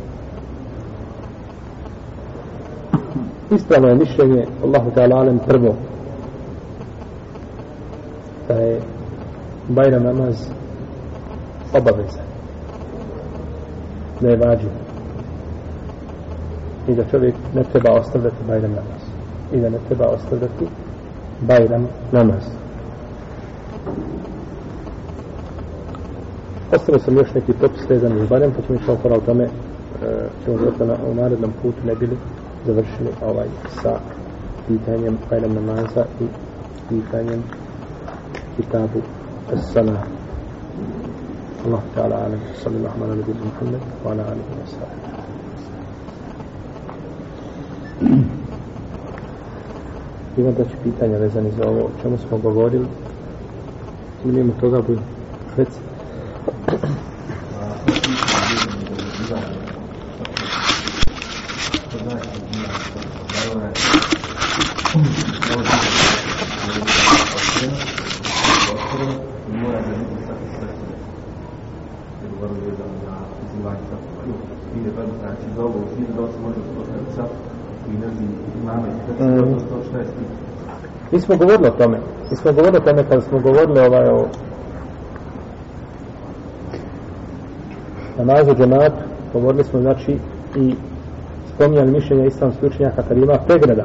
Ispravno je mišljenje Allahu Teala Alem prvo da je Bajram namaz obaveza da je vađen i da čovjek ne treba ostavljati Bajram namaz i da ne treba ostavljati Bajram namaz ostavio sam još neki propis vezan iz barem, pa ćemo išao hvala o tome, ćemo zato na, u narednom putu ne bili završili ovaj sa pitanjem Bajram namaza i pitanjem kitabu Sana. Allah ta'ala alam, sallim ala bih muhammed, wa ala alihi wa sallam. Ima da ću pitanja vezani za ovo, o čemu smo govorili, ili ima toga bi recit. Mi smo govorili o tome. Mi smo govorili o tome kada smo govorili ovaj o namazu džematu. Govorili smo znači i spominjali mišljenja islamskih učenjaka kada ima pregrada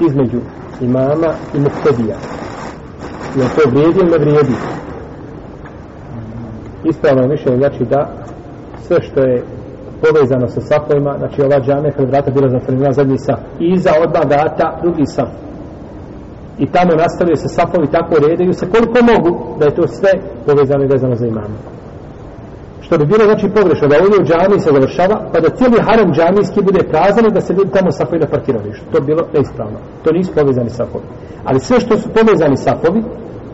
između imama i muhtedija. I on to vrijedi ili ne vrijedi. Ispravno mišljenje znači da sve što je povezano sa safovima, znači ova džamija kada vrata bila zatvorena zadnji saf. I iza odmah vrata drugi saf i tamo nastavljaju se safovi tako redaju se koliko mogu da je to sve povezano i vezano za imama. Što bi bilo znači pogrešno da ovdje u džami se završava pa da cijeli harem džamijski bude prazan i da se ljudi tamo safovi da parkiraju to bi bilo neispravno. To nisu povezani safovi ali sve što su povezani safovi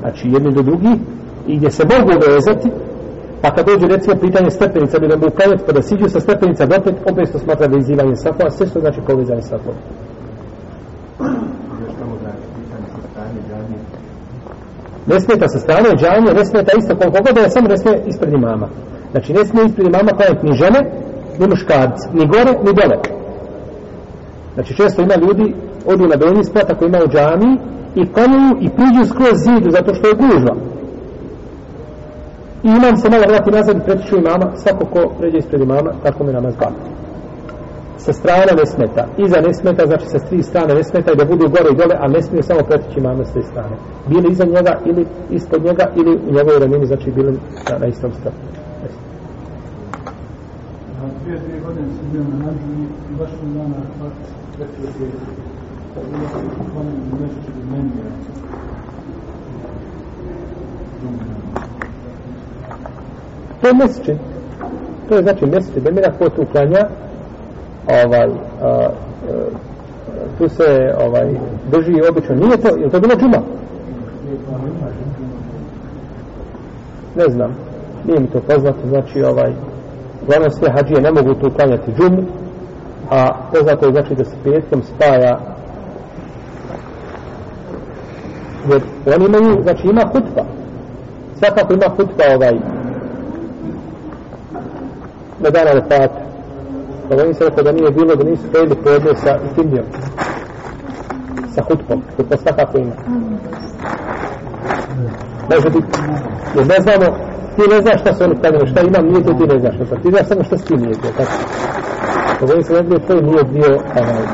znači jedni do drugi i gdje se mogu vezati pa kad dođe recimo pitanje stepenica bi da mu uklanjati pa da siđu sa stepenica dopet opet se smatra da izivanje safova sve što znači povezani safovi ne smeta sa strane džamije, ne smeta isto koliko god da je samo ne smije ispred imama. Znači ne smije ispred imama klanjati ni žene, ni muškarci, ni gore, ni dole. Znači često ima ljudi, odu na dolni spot ako ima u džamiji i klanjuju i priđu skroz zidu zato što je gužva. I imam se malo vrati nazad i pretiču imama, svako ko pređe ispred imama, tako mi namaz bati sa strane ne smeta. Iza ne smeta, znači sa tri strane ne smeta i da budu gore i dole, a ne smije samo pretići mame s te strane. Bili iza njega ili ispod njega ili u njegovoj ramini, znači bili na, na istom stranu. Dvije, dvije godine sam bio na nađu i baš mi dana je nešto meni To je mesečin. To je znači mesečin. Mi na ko tu klanja, ovaj a, a, tu se ovaj drži obično. Nije to je to bilo džuma? Ne znam. Nije mi to poznato. Znači ovaj uglavnom sve hađije ne mogu tu klanjati džumu a poznato je znači da se petkom spaja jer oni imaju znači ima hutba. Svakako ima hutba ovaj na dana Refata da se rekao da nije bilo da nisu pojeli podne sa ikindijom. sa hutbom. Hutba svakako ima. Može biti. Jer ne znamo, ti ne znaš šta su oni klanjali, šta imam, nije to ti ne znaš šta. Ti znaš samo šta s tim nije to. Tako. Ovo se ne to nije bio onaj.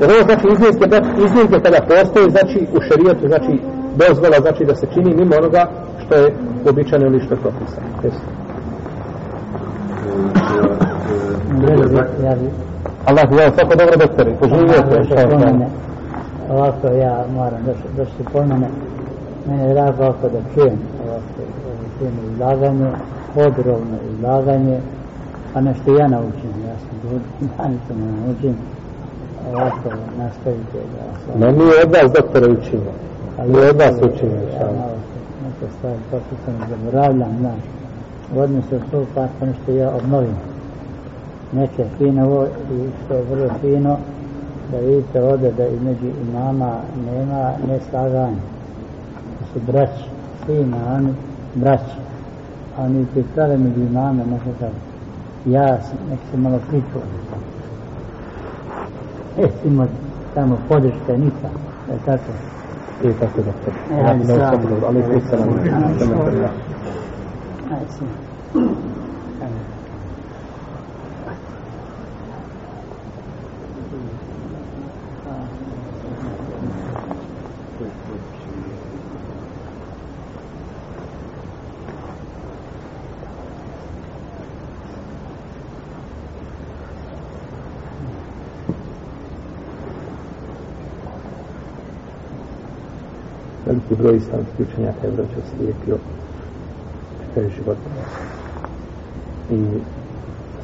Jer ovo znači iznimke, iznimke kada postoje, znači u šerijatu, znači dozvola, znači da se čini mimo onoga što je uobičajeno ili što je propisano. Jesi. Allah ja svako dobro doktore, poživio te. Ovako ja moram da se pomene. Mene je drago ovako da čujem ovako čujem izlaganje, podrobno izlaganje, pa nešto ja naučim, ja sam dobro, ja ne naučim. Ovako nastavite da... No mi od vas doktore učimo. Mi od vas učimo. Ja, neke stvari, to što sam zaboravljam, znaš. U odnosu to pa nešto ja obnovim. Neke finovo i što je vrlo fino da vidite ovdje da između imama nema neslaganja. Da su braći svi imami braći. A oni ti prave među imame nekakav jas nek se malo priču. E ima tamo podrška nika da je tako? I tako da se ali sam ali sam ali sam veliki broj islamskih učenjaka je vraćao slijepio čitav život. I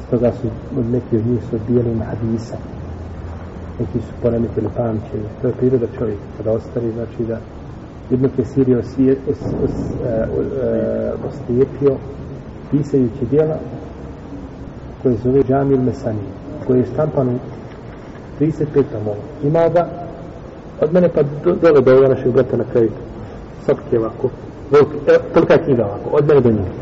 stoga su neki od njih su odbijali na hadisa. Neki su poremetili pamćenje. To je priroda čovjeka. Kada ostari, znači da jedno kesir je e, e, oslijepio pisajući dijela koje zove Džamil Mesanije koje je štampano 35 tomova. Ima ga od mene pa do, dole do ovog našeg brata na kraju sopke ovako e, tolika je knjiga ovako? Od mene do njega.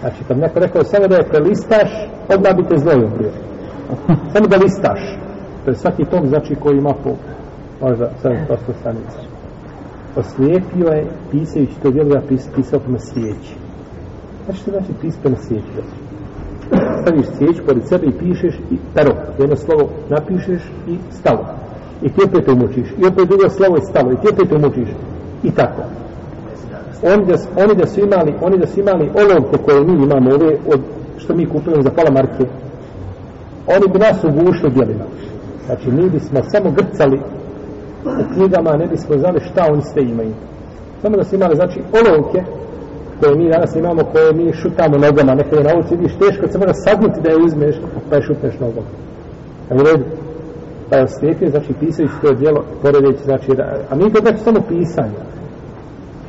znači kad neko rekao samo da je prelistaš odmah bi te znojio prije samo da listaš. To je svaki tom znači koji ima po možda 700 stranica. Oslijepio je pisajući to djelo da pis, pisao prema svijeći znači što znači pis prema svijeći staviš svijeću pored sebe i pišeš i pero jedno slovo napišeš i stalo. I ti opet umučiš i opet drugo slovo je stalo. I ti opet umučiš i tako oni da, oni da su imali oni da su imali olovke koje mi imamo ove od što mi kupujemo za pola marke. Oni bi nas ugušili djelima. Znači mi bismo samo grcali u knjigama ne bismo znali šta oni sve imaju. Samo da su imali znači olovke koje mi danas imamo koje mi šutamo nogama. Neka je na ulici vidiš teško se mora sagnuti da je uzmeš pa je šutneš nogom. A u redu? Pa je oslijepio, znači pisajući to djelo, poredeći, znači, a mi to znači samo pisanje.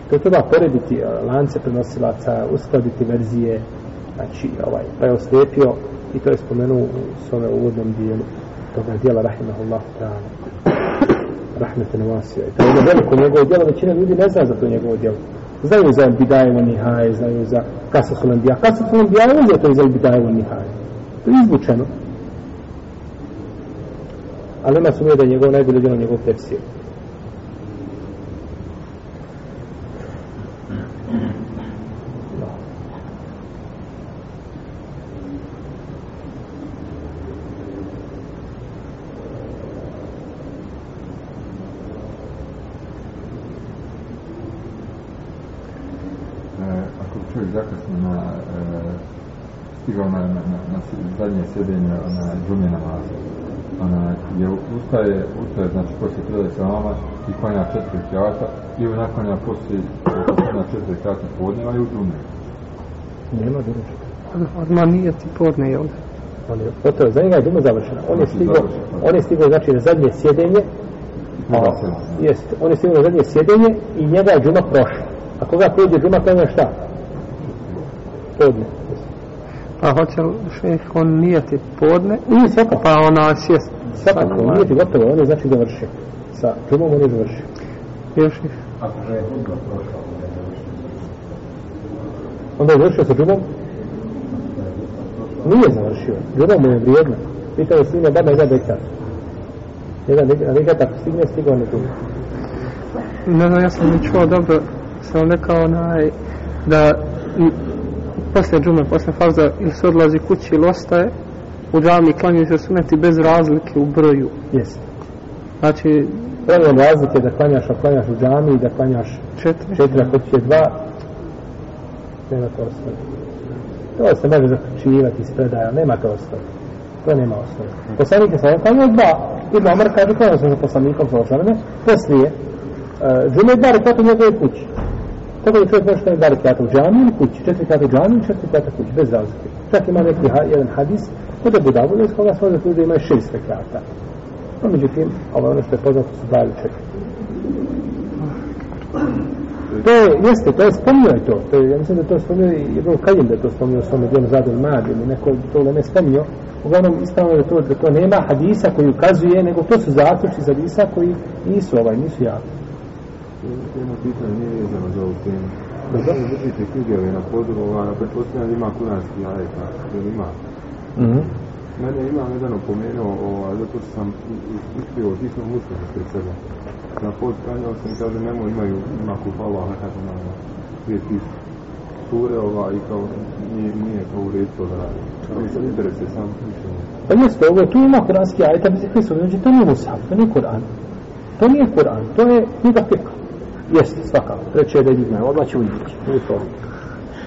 To treba porediti lance prenosilaca, uskladiti verzije, znači, ovaj, pa je oslijepio i to je spomenuo u svome uvodnom dijelu toga dijela rahimahullah, ta'ala. Rahmete Novasija. I to je veliko njegovo dijelo, većina ljudi ne zna za to njegovo djelo. Znaju za Bidajevo Nihaje, znaju za Kasa Sulandija. Kasa Sulandija je uzeto iz Bidajevo Nihaje. To je izvučeno ali ima sumnje da je njegov najbolje djelo njegov tefsir. stigao na, na, na, na zadnje sjedenje na džumje namaza. Ona, je ustaje, ustaje, znači, poslije predaje sa vama i klanja četiri kjata i on naklanja poslije klanja četiri kjata podnjeva i u džumje. Nema doručka. Odmah nije ti podne, jel? On je, gotovo, za njega je džuma završena. On je stigao, on je stigao, znači, na zadnje sjedenje, a, jest, on je stigao na zadnje sjedenje i njega je džuma prošla. A koga prođe džuma, klanja šta? Podne. Pa hoće li šeh, on nije ti podne, Nije svakako. pa ona sjest. Svakako, on nije ti gotovo, on je znači završio. Sa džumom on je završio. Još ih. Onda je završio sa džumom? Nije završio. Džuma mu je vrijedna. Pitao je sine, baba i da dekar. Jedan regat ako stigne, stigao ne drugi. Ne znam, ja sam mi čuo dobro, sam rekao onaj, da posle džume, posle farza, ili se odlazi kući ili ostaje, u džami klanjaju se suneti bez razlike u broju. Jeste. Znači, Pravilno razlike da klanjaš, ako klanjaš u džami i da klanjaš četiri. četiri, ako će dva, nema to osnovi. To se može zaključivati iz predaja, nema to osnovi. To nema osnovi. Poslanik je sam klanjao dva. Ibn Omar kaže, klanjao sam sa poslanikom sa osnovne, poslije, uh, džume je dva rekata u njegove kući. Tako da čovjek može staviti dva rekata u džami ili kući, četiri rekata u džami ili četiri rekata kući, bez razlike. Čak ima neki ha, jedan hadis, kod je Budavu, iz koga smo da ljudi ima šest rekata. No, međutim, ovo ono što je poznato su dva ili četiri. To je, jeste, to je spomnio je to. to je, ja mislim da to spomnio i Ibn Kajim da je to spomnio u svome dijelu Zadul Mad ili neko to ne spomnio. Uglavnom, ispravno je to da to nema hadisa koji ukazuje, nego to su zaključci za hadisa koji nisu ovaj, nisu jaki. Jedno pitanje nije vezano za ovu temu. Da zato držite knjige ove na pozoru, a pretpostavljam da ima kuranski ajeta, da ima. Mm -hmm. Mene ima jedan opomenuo, ovaj, zato što sam uspio hitno muslim pred sebe. Na pod klanjao sam i kaže, nemoj imaju, ima kupa Allah, nekako na dvije tisuće sure, ovaj, i kao, nije, nije kao u redu to da radi. Ali sam interese sam mišljenje. Pa jeste, ovo tu ima kuranski ajeta, Hristo, znači to nije Musaf, to nije Kur'an. To nije Kur'an, to je knjiga fika. Jeste, svakako, treće je da idim, odmah će ići, nije to.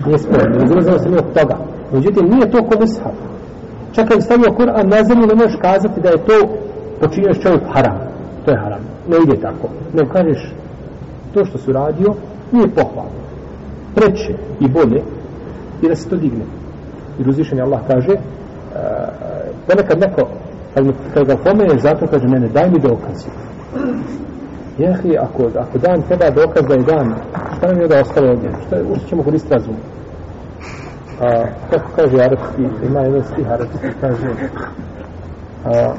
Nije spremno. Izrazao se mi od toga. Međutim, nije to ko Musaf. Čak kad stavio Kur'an na zemlju, ne možeš kazati da je to počinješ čovjek haram. To je haram. Ne ide tako. Ne kažeš to što su radio, nije pohvalno. Preče i bolje i da se to digne. I uzvišen Allah kaže, e, ponekad neko, kad, kad ga pomeneš zato, kaže, mene, daj mi dokazi Jehi, ako, ako dan treba dokaz da je dan, šta nam je da ostalo od njega? Šta, ušto ćemo koristiti razum? A, kako kaže arapski, ima jedan stih arapski, kaže, a,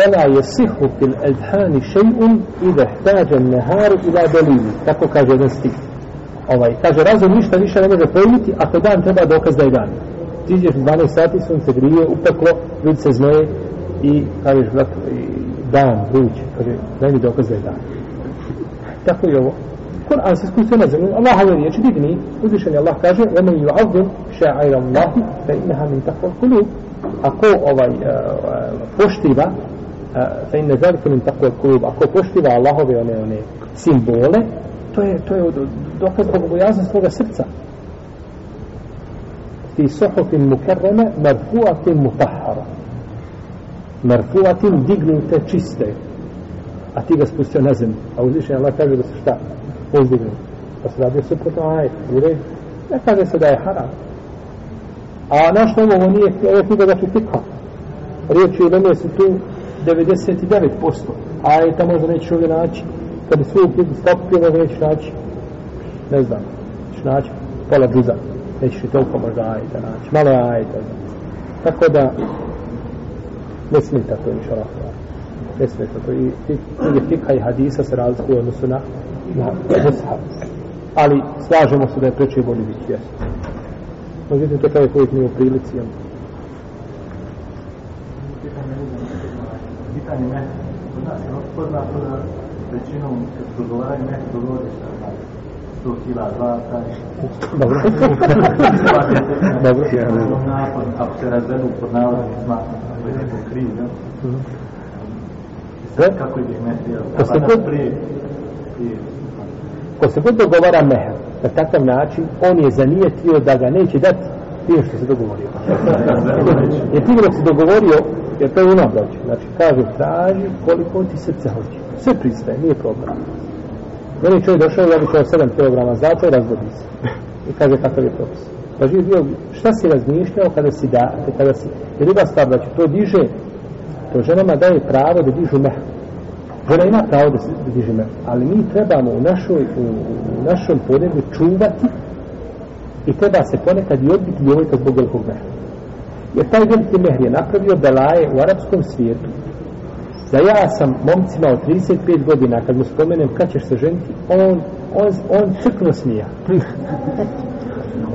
فلا يصح في الأذهان شيء إذا احتاج النهار إلى دليل tako kaže jedan stih ovaj, kaže razum ništa više ne može pojmiti ako dan treba dokaz da je dan ti ideš 12 sati sunce grije upeklo ljudi se znoje i kažeš brat dan vruć kaže daj mi dokaz da je dan tako je ovo Kur'an se spustio na zemlju Allahove riječi digni uzvišen je Allah kaže وَمَنْ يُعَظِّمْ شَعَيْرَ اللَّهِ فَإِنَّهَا مِنْ تَقْوَ الْقُلُوبِ ako ovaj uh, poštiva fa inna zalika min taqwa al-qulub ako poštiva Allahove one one simbole to je to je dokaz bogobojaznosti svoga srca fi suhufin mukarrama marfu'atin mutahhara marfu'atin dignute čiste a ti ga spustio na zemlju. A uzvišen Allah kaže da se šta? Pozdignu pa se radi suprotno aj u red ne kaže se da je haram. A naš novo ovo nije ovo je knjiga da ti fikha. Riječ je da su tu 99%, a je tamo možda nećeš ovdje naći, kad bi u knjigu stopio, možda nećeš naći, ne znam, ćeš naći. Pola džuza, nećeš i toliko možda ajta naći, malo je ajta, tako da, ne smeta to, inša Allah, ne smeta to, i knjige fika i hadisa se razlikuju odnosu na, na mushaf, ali slažemo se da je preče bolje biti, jesu. Međutim, to čovjek uvijek nije u prilici, jel? pitanje mehra. Kod nas je poznato da većinom kad progovaraju mehra dogovore šta znači. 100 kila zlata. Dobro. Dobro. Nakon, ako se razvedu pod navodom smatram, ako je neko kriv, ne? Sve? Kako ide mehra? Ko se god prije, prije, ko se god dogovara mehr na takav način, on je zanijetio da ga neće dati prije što se dogovorio. Jer ti dok se dogovorio, jer to je broće. Znači, kaže, traži koliko ti srce hoće. Sve pristaje, nije problem. Meni čovjek došao, ja bi čao 7 kg zlata i razbudi se. I kaže, kakav je propis. Pa živi bio, šta si razmišljao kada si da, kada si, I druga stvar, znači, to diže, to ženama daje pravo da dižu meh. Žena ima pravo da, da diže meh, ali mi trebamo u našoj, u, u našom podnebu čuvati i treba se ponekad i odbiti djevojka ovaj zbog velikog mehra. Jer taj veliki mehr je napravio belaje u arapskom svijetu. Da ja sam momcima od 35 godina, kad mu spomenem kad ćeš se ženiti, on, on, on crkno smija.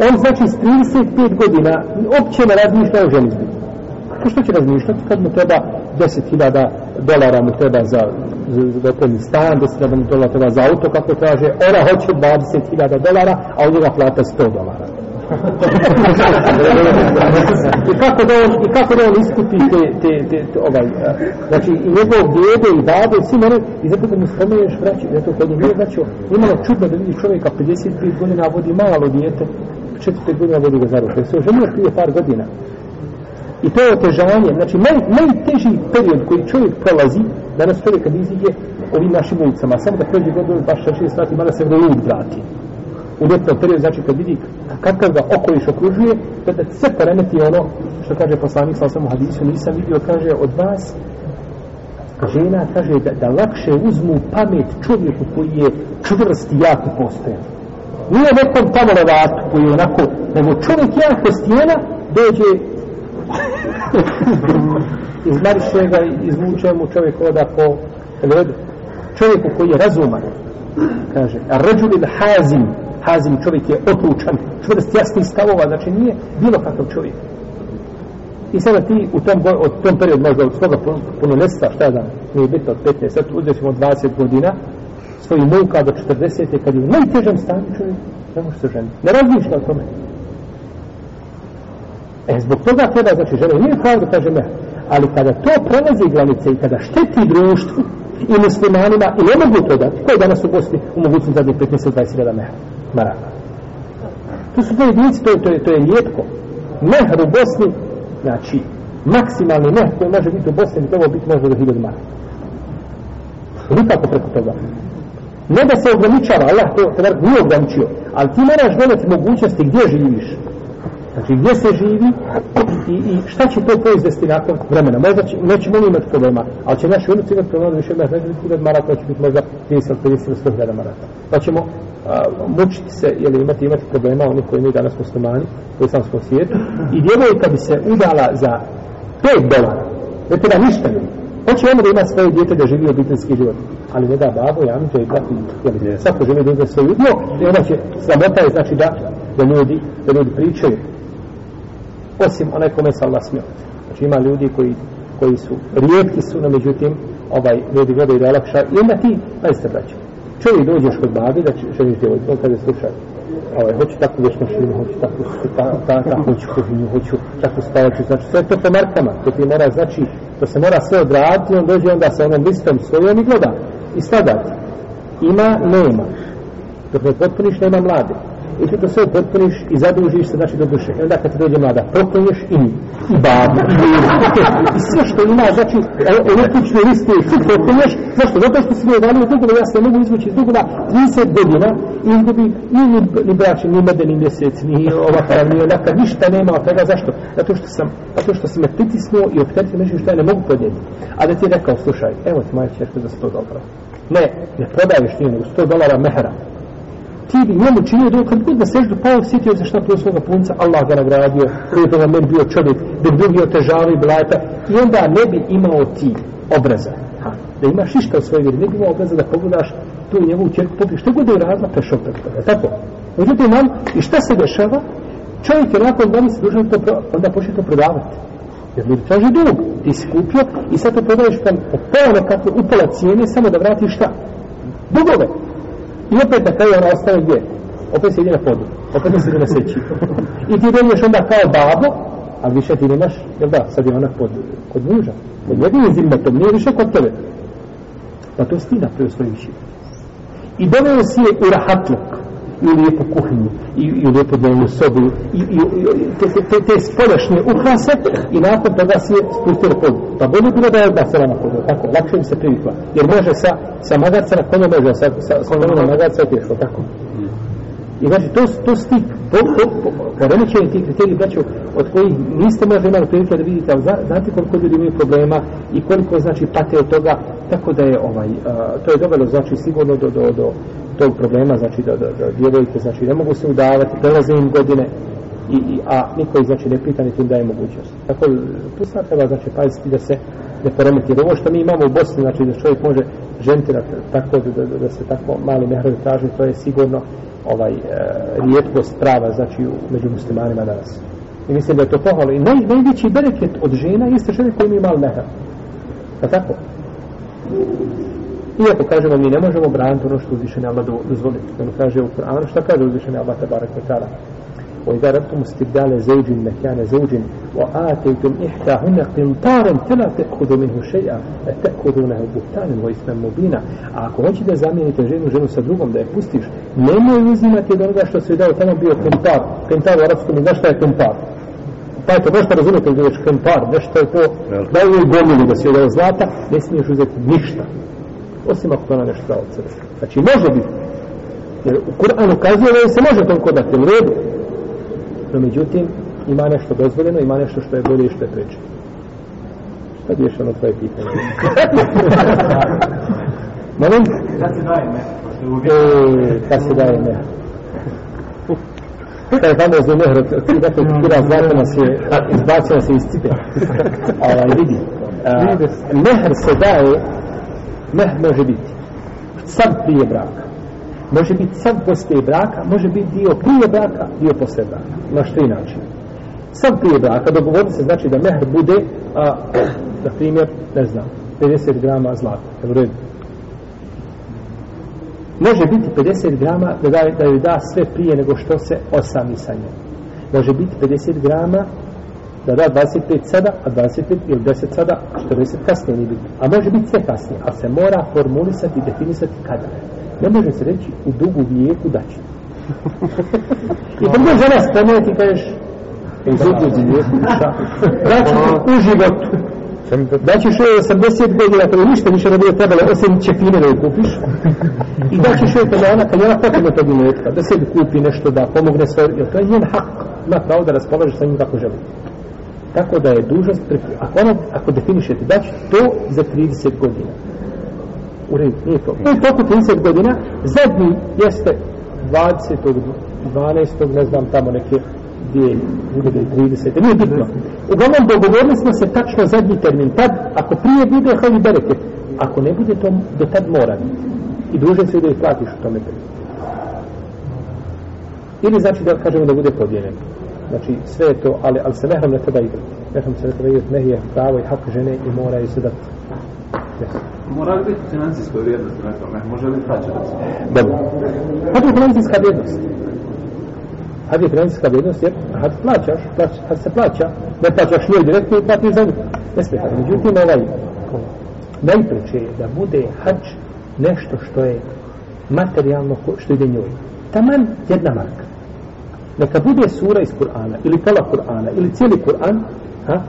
On znači s 35 godina opće ne razmišlja o ženizbi. Pa što će razmišljati kad mu treba 10.000 dolara mu treba za, za, za gotovni stan, 10.000 dolara treba za auto, kako kaže, ona hoće 20.000 dolara, a od njega plata 100 dolara. I kako da on, i kako da on iskupi te, te, te, te ovaj, a, znači i njegov djede i bade, svi mene, i zato kad mu spomeneš vraći, zato kod njega, znači, imalo ono čudno da vidi čovjeka 55 godina vodi malo dijete, 45 godina vodi ga za ruke, se oženio prije par godina. I to je otežanje, znači naj, najteži period koji čovjek prolazi, danas čovjek kad iziđe ovim našim ulicama, samo da prođe godinu, baš 6 sati, mada se vrlo vrati u ljetnom periodu, znači kad vidi kakav ga okoliš okružuje, da da sve poremeti ono što kaže poslanik sa osam u hadisu, nisam vidio, kaže od vas žena kaže da, da lakše uzmu pamet čovjeku koji je čvrst i jako postojan. Nije nekom tamo levatu koji je onako, nego čovjek jako stijena dođe izmariše ga, izvuče mu čovjek oda po ledu. Čovjeku koji je razuman, kaže, a ređulil hazim, Hazim čovjek je otlučan, čvrst jasnih stavova, znači nije bilo kakav čovjek. I sada ti u tom, od tom periodu možda od svoga puno nesta, šta je da nije bitno od 15, sad uzeti od 20 godina, svoji muka do 40. kad je u najtežem stanju čovjek, ne može se ženiti. Ne razmišlja o tome. E, zbog toga treba, znači, žena nije pravo da kaže ne, ali kada to prelazi granice i kada šteti društvu i muslimanima i ne mogu to dati, koji danas u Bosni u mogućnosti zadnjih 15-20 mehra? Maraka. To su to jedinice, to, to, je, to je rijetko. Mehr u Bosni, znači, maksimalni mehr koji može biti u Bosni, to biti možda do 1000 maraka. Nikako preko toga. Ne da se ograničava, Allah to tebar nije ograničio, ali ti moraš gledati mogućnosti gdje živiš. Znači, gdje se živi i, i šta će to proizvesti nakon vremena. Možda će, nećemo imati problema, ali će naši unuci imati problema, da više mehr, neće biti 1000 maraka, će biti možda 30, 50, 100 maraka. Pa ćemo a, mučiti se ili imati imati problema oni koji mi danas muslimani u islamskom svijetu. I djevojka bi se udala za 5 dolara. Ne treba ništa. Ljudi hoće ono da ima svoje djete da živi obiteljski život? Ali ne da babo, ja mi to je tako jel, svako želi da uzme svoj udio i onda će sramota je znači da, da ljudi da ljudi pričaju. Osim onaj kome se Allah smio znači ima ljudi koji koji su rijetki su, no međutim ovaj ljudi gledaju da je lakša. I onda ti, najste braće čovjek dođeš kod babi da želiš djevojku, on kaže slušaj, ovaj, hoću takvu već mašinu, hoću takvu, ta, ta, ta, hoću kuhinju, hoću takvu spavaču, znači sve to po markama, to ti mora, znači, to se mora sve odraditi, on dođe onda sa onom listom svojom i gleda, i sada, Ima, nema. Dok ne potpuniš, nema mlade i ti to sve potpuniš i zadužiš se znači do duše. I onda kad ti dođe mlada, proklinješ i i babu, i sve što ima, znači, električne liste, i sve proklinješ, zašto? Zato što si mi je dalio dugova, ja se ne mogu izvući iz dugova 30 godina i izgubi ni, ni, ni braći, ni medeni mjesec, ni ovakav, ni onaka, ništa nema od toga, zašto? Zato što sam, zato što sam me pritisnuo i opteretio nešto što ja ne mogu podjeti. A da ti je rekao, slušaj, evo ti moja čerka za 100 dolara. Ne, ne prodaješ ti nego 100 dolara mehra ti bi njemu činio dok kad god da seždu pao, sjetio se šta prije svoga punca, Allah ga nagradio, prije je toga meni bio čovjek, dok drugi i blata, i onda ne bi imao ti obraza. Ha, da imaš išta u svojoj vjeri, ne bi imao obraza da pogledaš tu njegovu čerku, popri, što god je uradila, prešao preko toga, tako? Međutim, nam, i šta se dešava? Čovjek je nakon da mi se dužan to, pro, onda počne to prodavati. Jer ljudi traži dug, ti si kupio i sad to prodaješ tam po pola nekako upola cijene, samo da vratiš šta? Dugove. I opet na kraju ona ostane gdje? Opet se na podu. Opet se na seći. I ti dođeš onda kao babo, a više ti nemaš, jel da, sad je ona pod, kod muža. Kod njegovim zimmetom, nije više kod tebe. Pa to si ti napravio svojim više. I doveo si je u rahatluk i u lijepu kuhinju i, i u lijepu dnevnu sobu i, i, i te, te, te, te spoljašnje ukrase i nakon toga si je spustio pod. Pa bolje bilo da je odbacila na podu, tako, lakše bi se privikla. Jer može sa, sa magarca na konju može, sa, sa, sa konju na magarca je teško, tako. I znači, to, to su ti poremećeni ti kriteriji, braćo, od kojih niste možda imali prilike da vidite, ali znate koliko ljudi imaju problema i koliko, znači, pate od toga, tako da je, ovaj, a, to je dovelo, znači, sigurno do, do, do tog problema, znači, da, da, da djevojke, znači, ne mogu se udavati, prelaze im godine, i, i, a niko ih, znači, ne pita, niti im daje mogućnost. Tako, tu sad treba, znači, paziti da se ne poremeti. Jer ovo što mi imamo u Bosni, znači, da čovjek može ženiti tako, da, da, da se tako mali mehrovi traži, to je sigurno ovaj, e, rijetkost prava, znači, među muslimanima danas. I mislim da je to pohvalo. I naj, najveći bereket od žena jeste žene koje imaju mal mehra. Pa tako? Iako kažemo mi ne možemo braniti ono što uzvišeni Allah do- dozvoli. Nego kaže u Kur'anu šta kaže uzvišeni Allah tabarak wa ta'ala. وإذا أردتم استبدال زوج مكان زوج وآتيتم إحداهن قنطارا فلا تأخذوا منه شيئا أتأخذونه بهتانا وإثما مبينا A ako hoćete da zamijenite ženu, ženu sa drugom, da je pustiš, nemoj uzimati od onoga što se je dao tamo bio kentar. Kentar u arapskom, znaš šta je kentar? Pa je to nešto razumijete da je kentar, nešto je to, da je u gomili da si je dao zlata, ne smiješ uzeti ništa. Osim ako to na nešto dao od sebe. Znači, može biti. Jer u Kur'anu kazuje da se može toliko dati, u redu. No, međutim, ima nešto dozvoljeno, ima nešto što je bolje i što je preče. Šta bi još ono tvoje pitanje? Molim? Kad se daje ne? Je. E, kad se daje ne? Taj famozni mehr, ti dakle kura zlata nas je, izbacio nas je iz cipe. Ovaj, vidi. Mehr se daje, mehr može biti sad prije braka. Može biti sad poslije braka, može biti dio prije braka, dio poslije braka. Na što inače? Sad prije braka dogovoriti se znači da mehr bude, a, na primjer, ne znam, 50 grama zlata. Evo u redu? Može biti 50 grama da, da, da joj da sve prije nego što se osami sa njom. Može biti 50 grama da da 25 sada, a 25 ili 10 sada, 40 kasnije nije bitno. A može biti sve kasnije, ali se mora formulisati i definisati kada. Ne može se reći u dugu vijeku da će. I prvo žena spomene ti kažeš u dugu vijeku? Da će u životu. Da ćeš joj 80 godina, kada ništa više ne bude trebalo, osim čepine da kupiš. I da ćeš joj kada ona, kada je ona potrebna tog imetka, da sebi kupi nešto, da pomogne sve, jer to je njen hak. Ima pravo da raspolaže sa njim kako želi. Tako da je dužnost, ako, ona, ako definišete da će to za 30 godina. U redu, nije to. To je toliko 30 godina, zadnji jeste 20. 12. ne znam tamo neke dvije, bude da je 30. Nije bitno. Uglavnom, dogovorili smo se tačno zadnji termin. Tad, ako prije bude, hajde bereke. Ako ne bude, to do tad mora biti. I dužan se da ih platiš u tome periodu. Ili znači da kažemo da bude podijeljeno. Znači sve je to, ali, ali se mehrom ne treba igrati. Mehrom se ne treba igrati, meh je pravo i hak žene i mora i sve Mora li biti financijska vrijednost na tome? Može li plaćati? Dobro. Kad je financijska vrijednost. Kad je financijska vrijednost, jer kad plaćaš, plać, kad se plaća, ne plaćaš njoj direktno i platiš za nju. Ne smije tako. Međutim, ovaj, najpreće je da bude hađ nešto što je materijalno, što ide njoj. Taman jedna marka. Neka bude sura iz Kur'ana, ili pola Kur'ana, ili cijeli Kur'an, ha?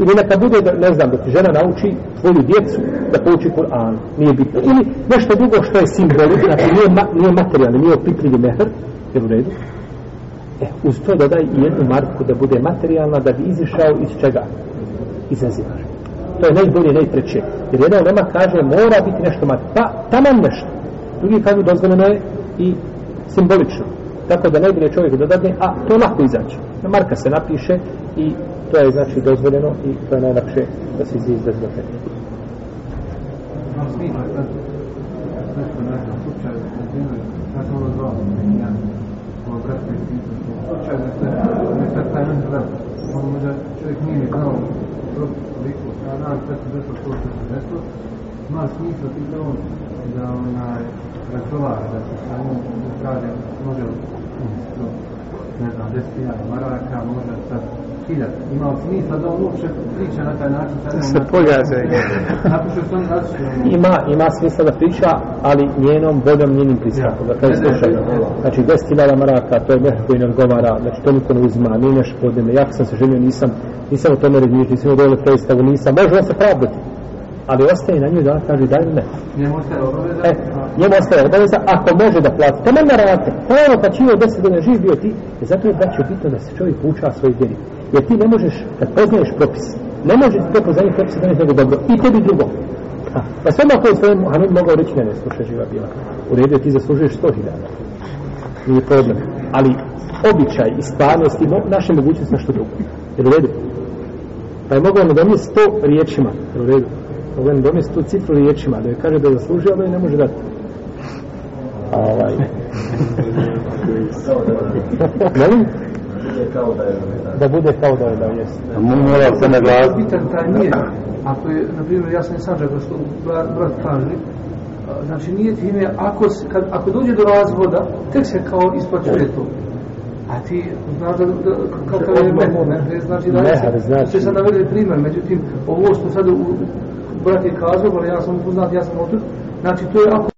Ili neka bude, da, ne znam, da ti žena nauči tvoju djecu da pouči Kur'an, nije bitno. Ili nešto drugo što je simbolično, znači nije, ma, nije materijalno, nije opipljivi mehr, je u redu. E, uz to dodaj i jednu marku da bude materijalna, da bi izišao iz čega? Iz azivaža. To je najbolje, najpreće. Jer jedan ulema kaže, mora biti nešto materijalno. Pa, taman nešto. Drugi kažu, dozvoljeno je i simbolično. Tako da najbolje čovjek dodadne, a to lako izaći. Na marka se napiše i to je znači dozvoljeno i to je najlakše da se izvije bez dodatne. Ima ja da se čovjek nije znao dobro toliko strana, sad se desilo to što se desilo, ima smisla ti on, da onaj, razgovara, da se sa njom kaže, može to, ne znam, 10.000 maraka, možda sad 1000. Ima smisla da on uopće priča na taj način? sa njom? se različite. Ima, ima smisla da priča, ali njenom voljom, njenim pristankom. Da kaže, slušaj, znači 10.000 maraka, to je nešto koji ne odgovara, znači to niko ne uzima, nije nešto podine. Ja sam se ženio, nisam, nisam o tome razmišljao, nisam dovoljno predstavu, nisam, može on se pravdati. Ali ostaje na nju da ona kaže daj mi ne. Njemu ostaje obaveza. E, njemu ostaje obaveza ako može da plati. Taman na rate. Naravno, pa čini od deset godina živ bio ti. I zato je braćo bitno da se čovjek uča svoj vjeri. Jer ti ne možeš, kad poznaješ propis, ne možeš to poznanje propisa da nego dobro. I tebi drugo. A, pa sve ako je svojem Muhammed mogao reći, ne, ne, slušaj, živa bila. U redu ti zaslužuješ sto hiljada. Nije problem. Ali običaj i stvarnost i mo- naše mogućnosti nešto drugo. Jer u redu. Pa je mogao nadomjesti sto riječima. Jer u redu. Mogao je nadomjesti tu cifru riječima. Da je kaže da je zaslužio, ali ne može dati. A ovaj... Molim? Da bude kao da je da jest. Mora se naglasiti. Bitan taj nije. Ako je, na primjer, jasno je sađaka što brat, kaže, a, znači nije ti ime, ako, se- kad, ako dođe do razvoda, tek se kao isplaćuje to. A ti znaš da, da kakav je mehur, ne? Je Znači da Mehar, znači- Ste sad navedeli primjer, međutim, ovo što sad u, brat je kazao, ali ja sam upoznat, ja sam otud, znači to je ako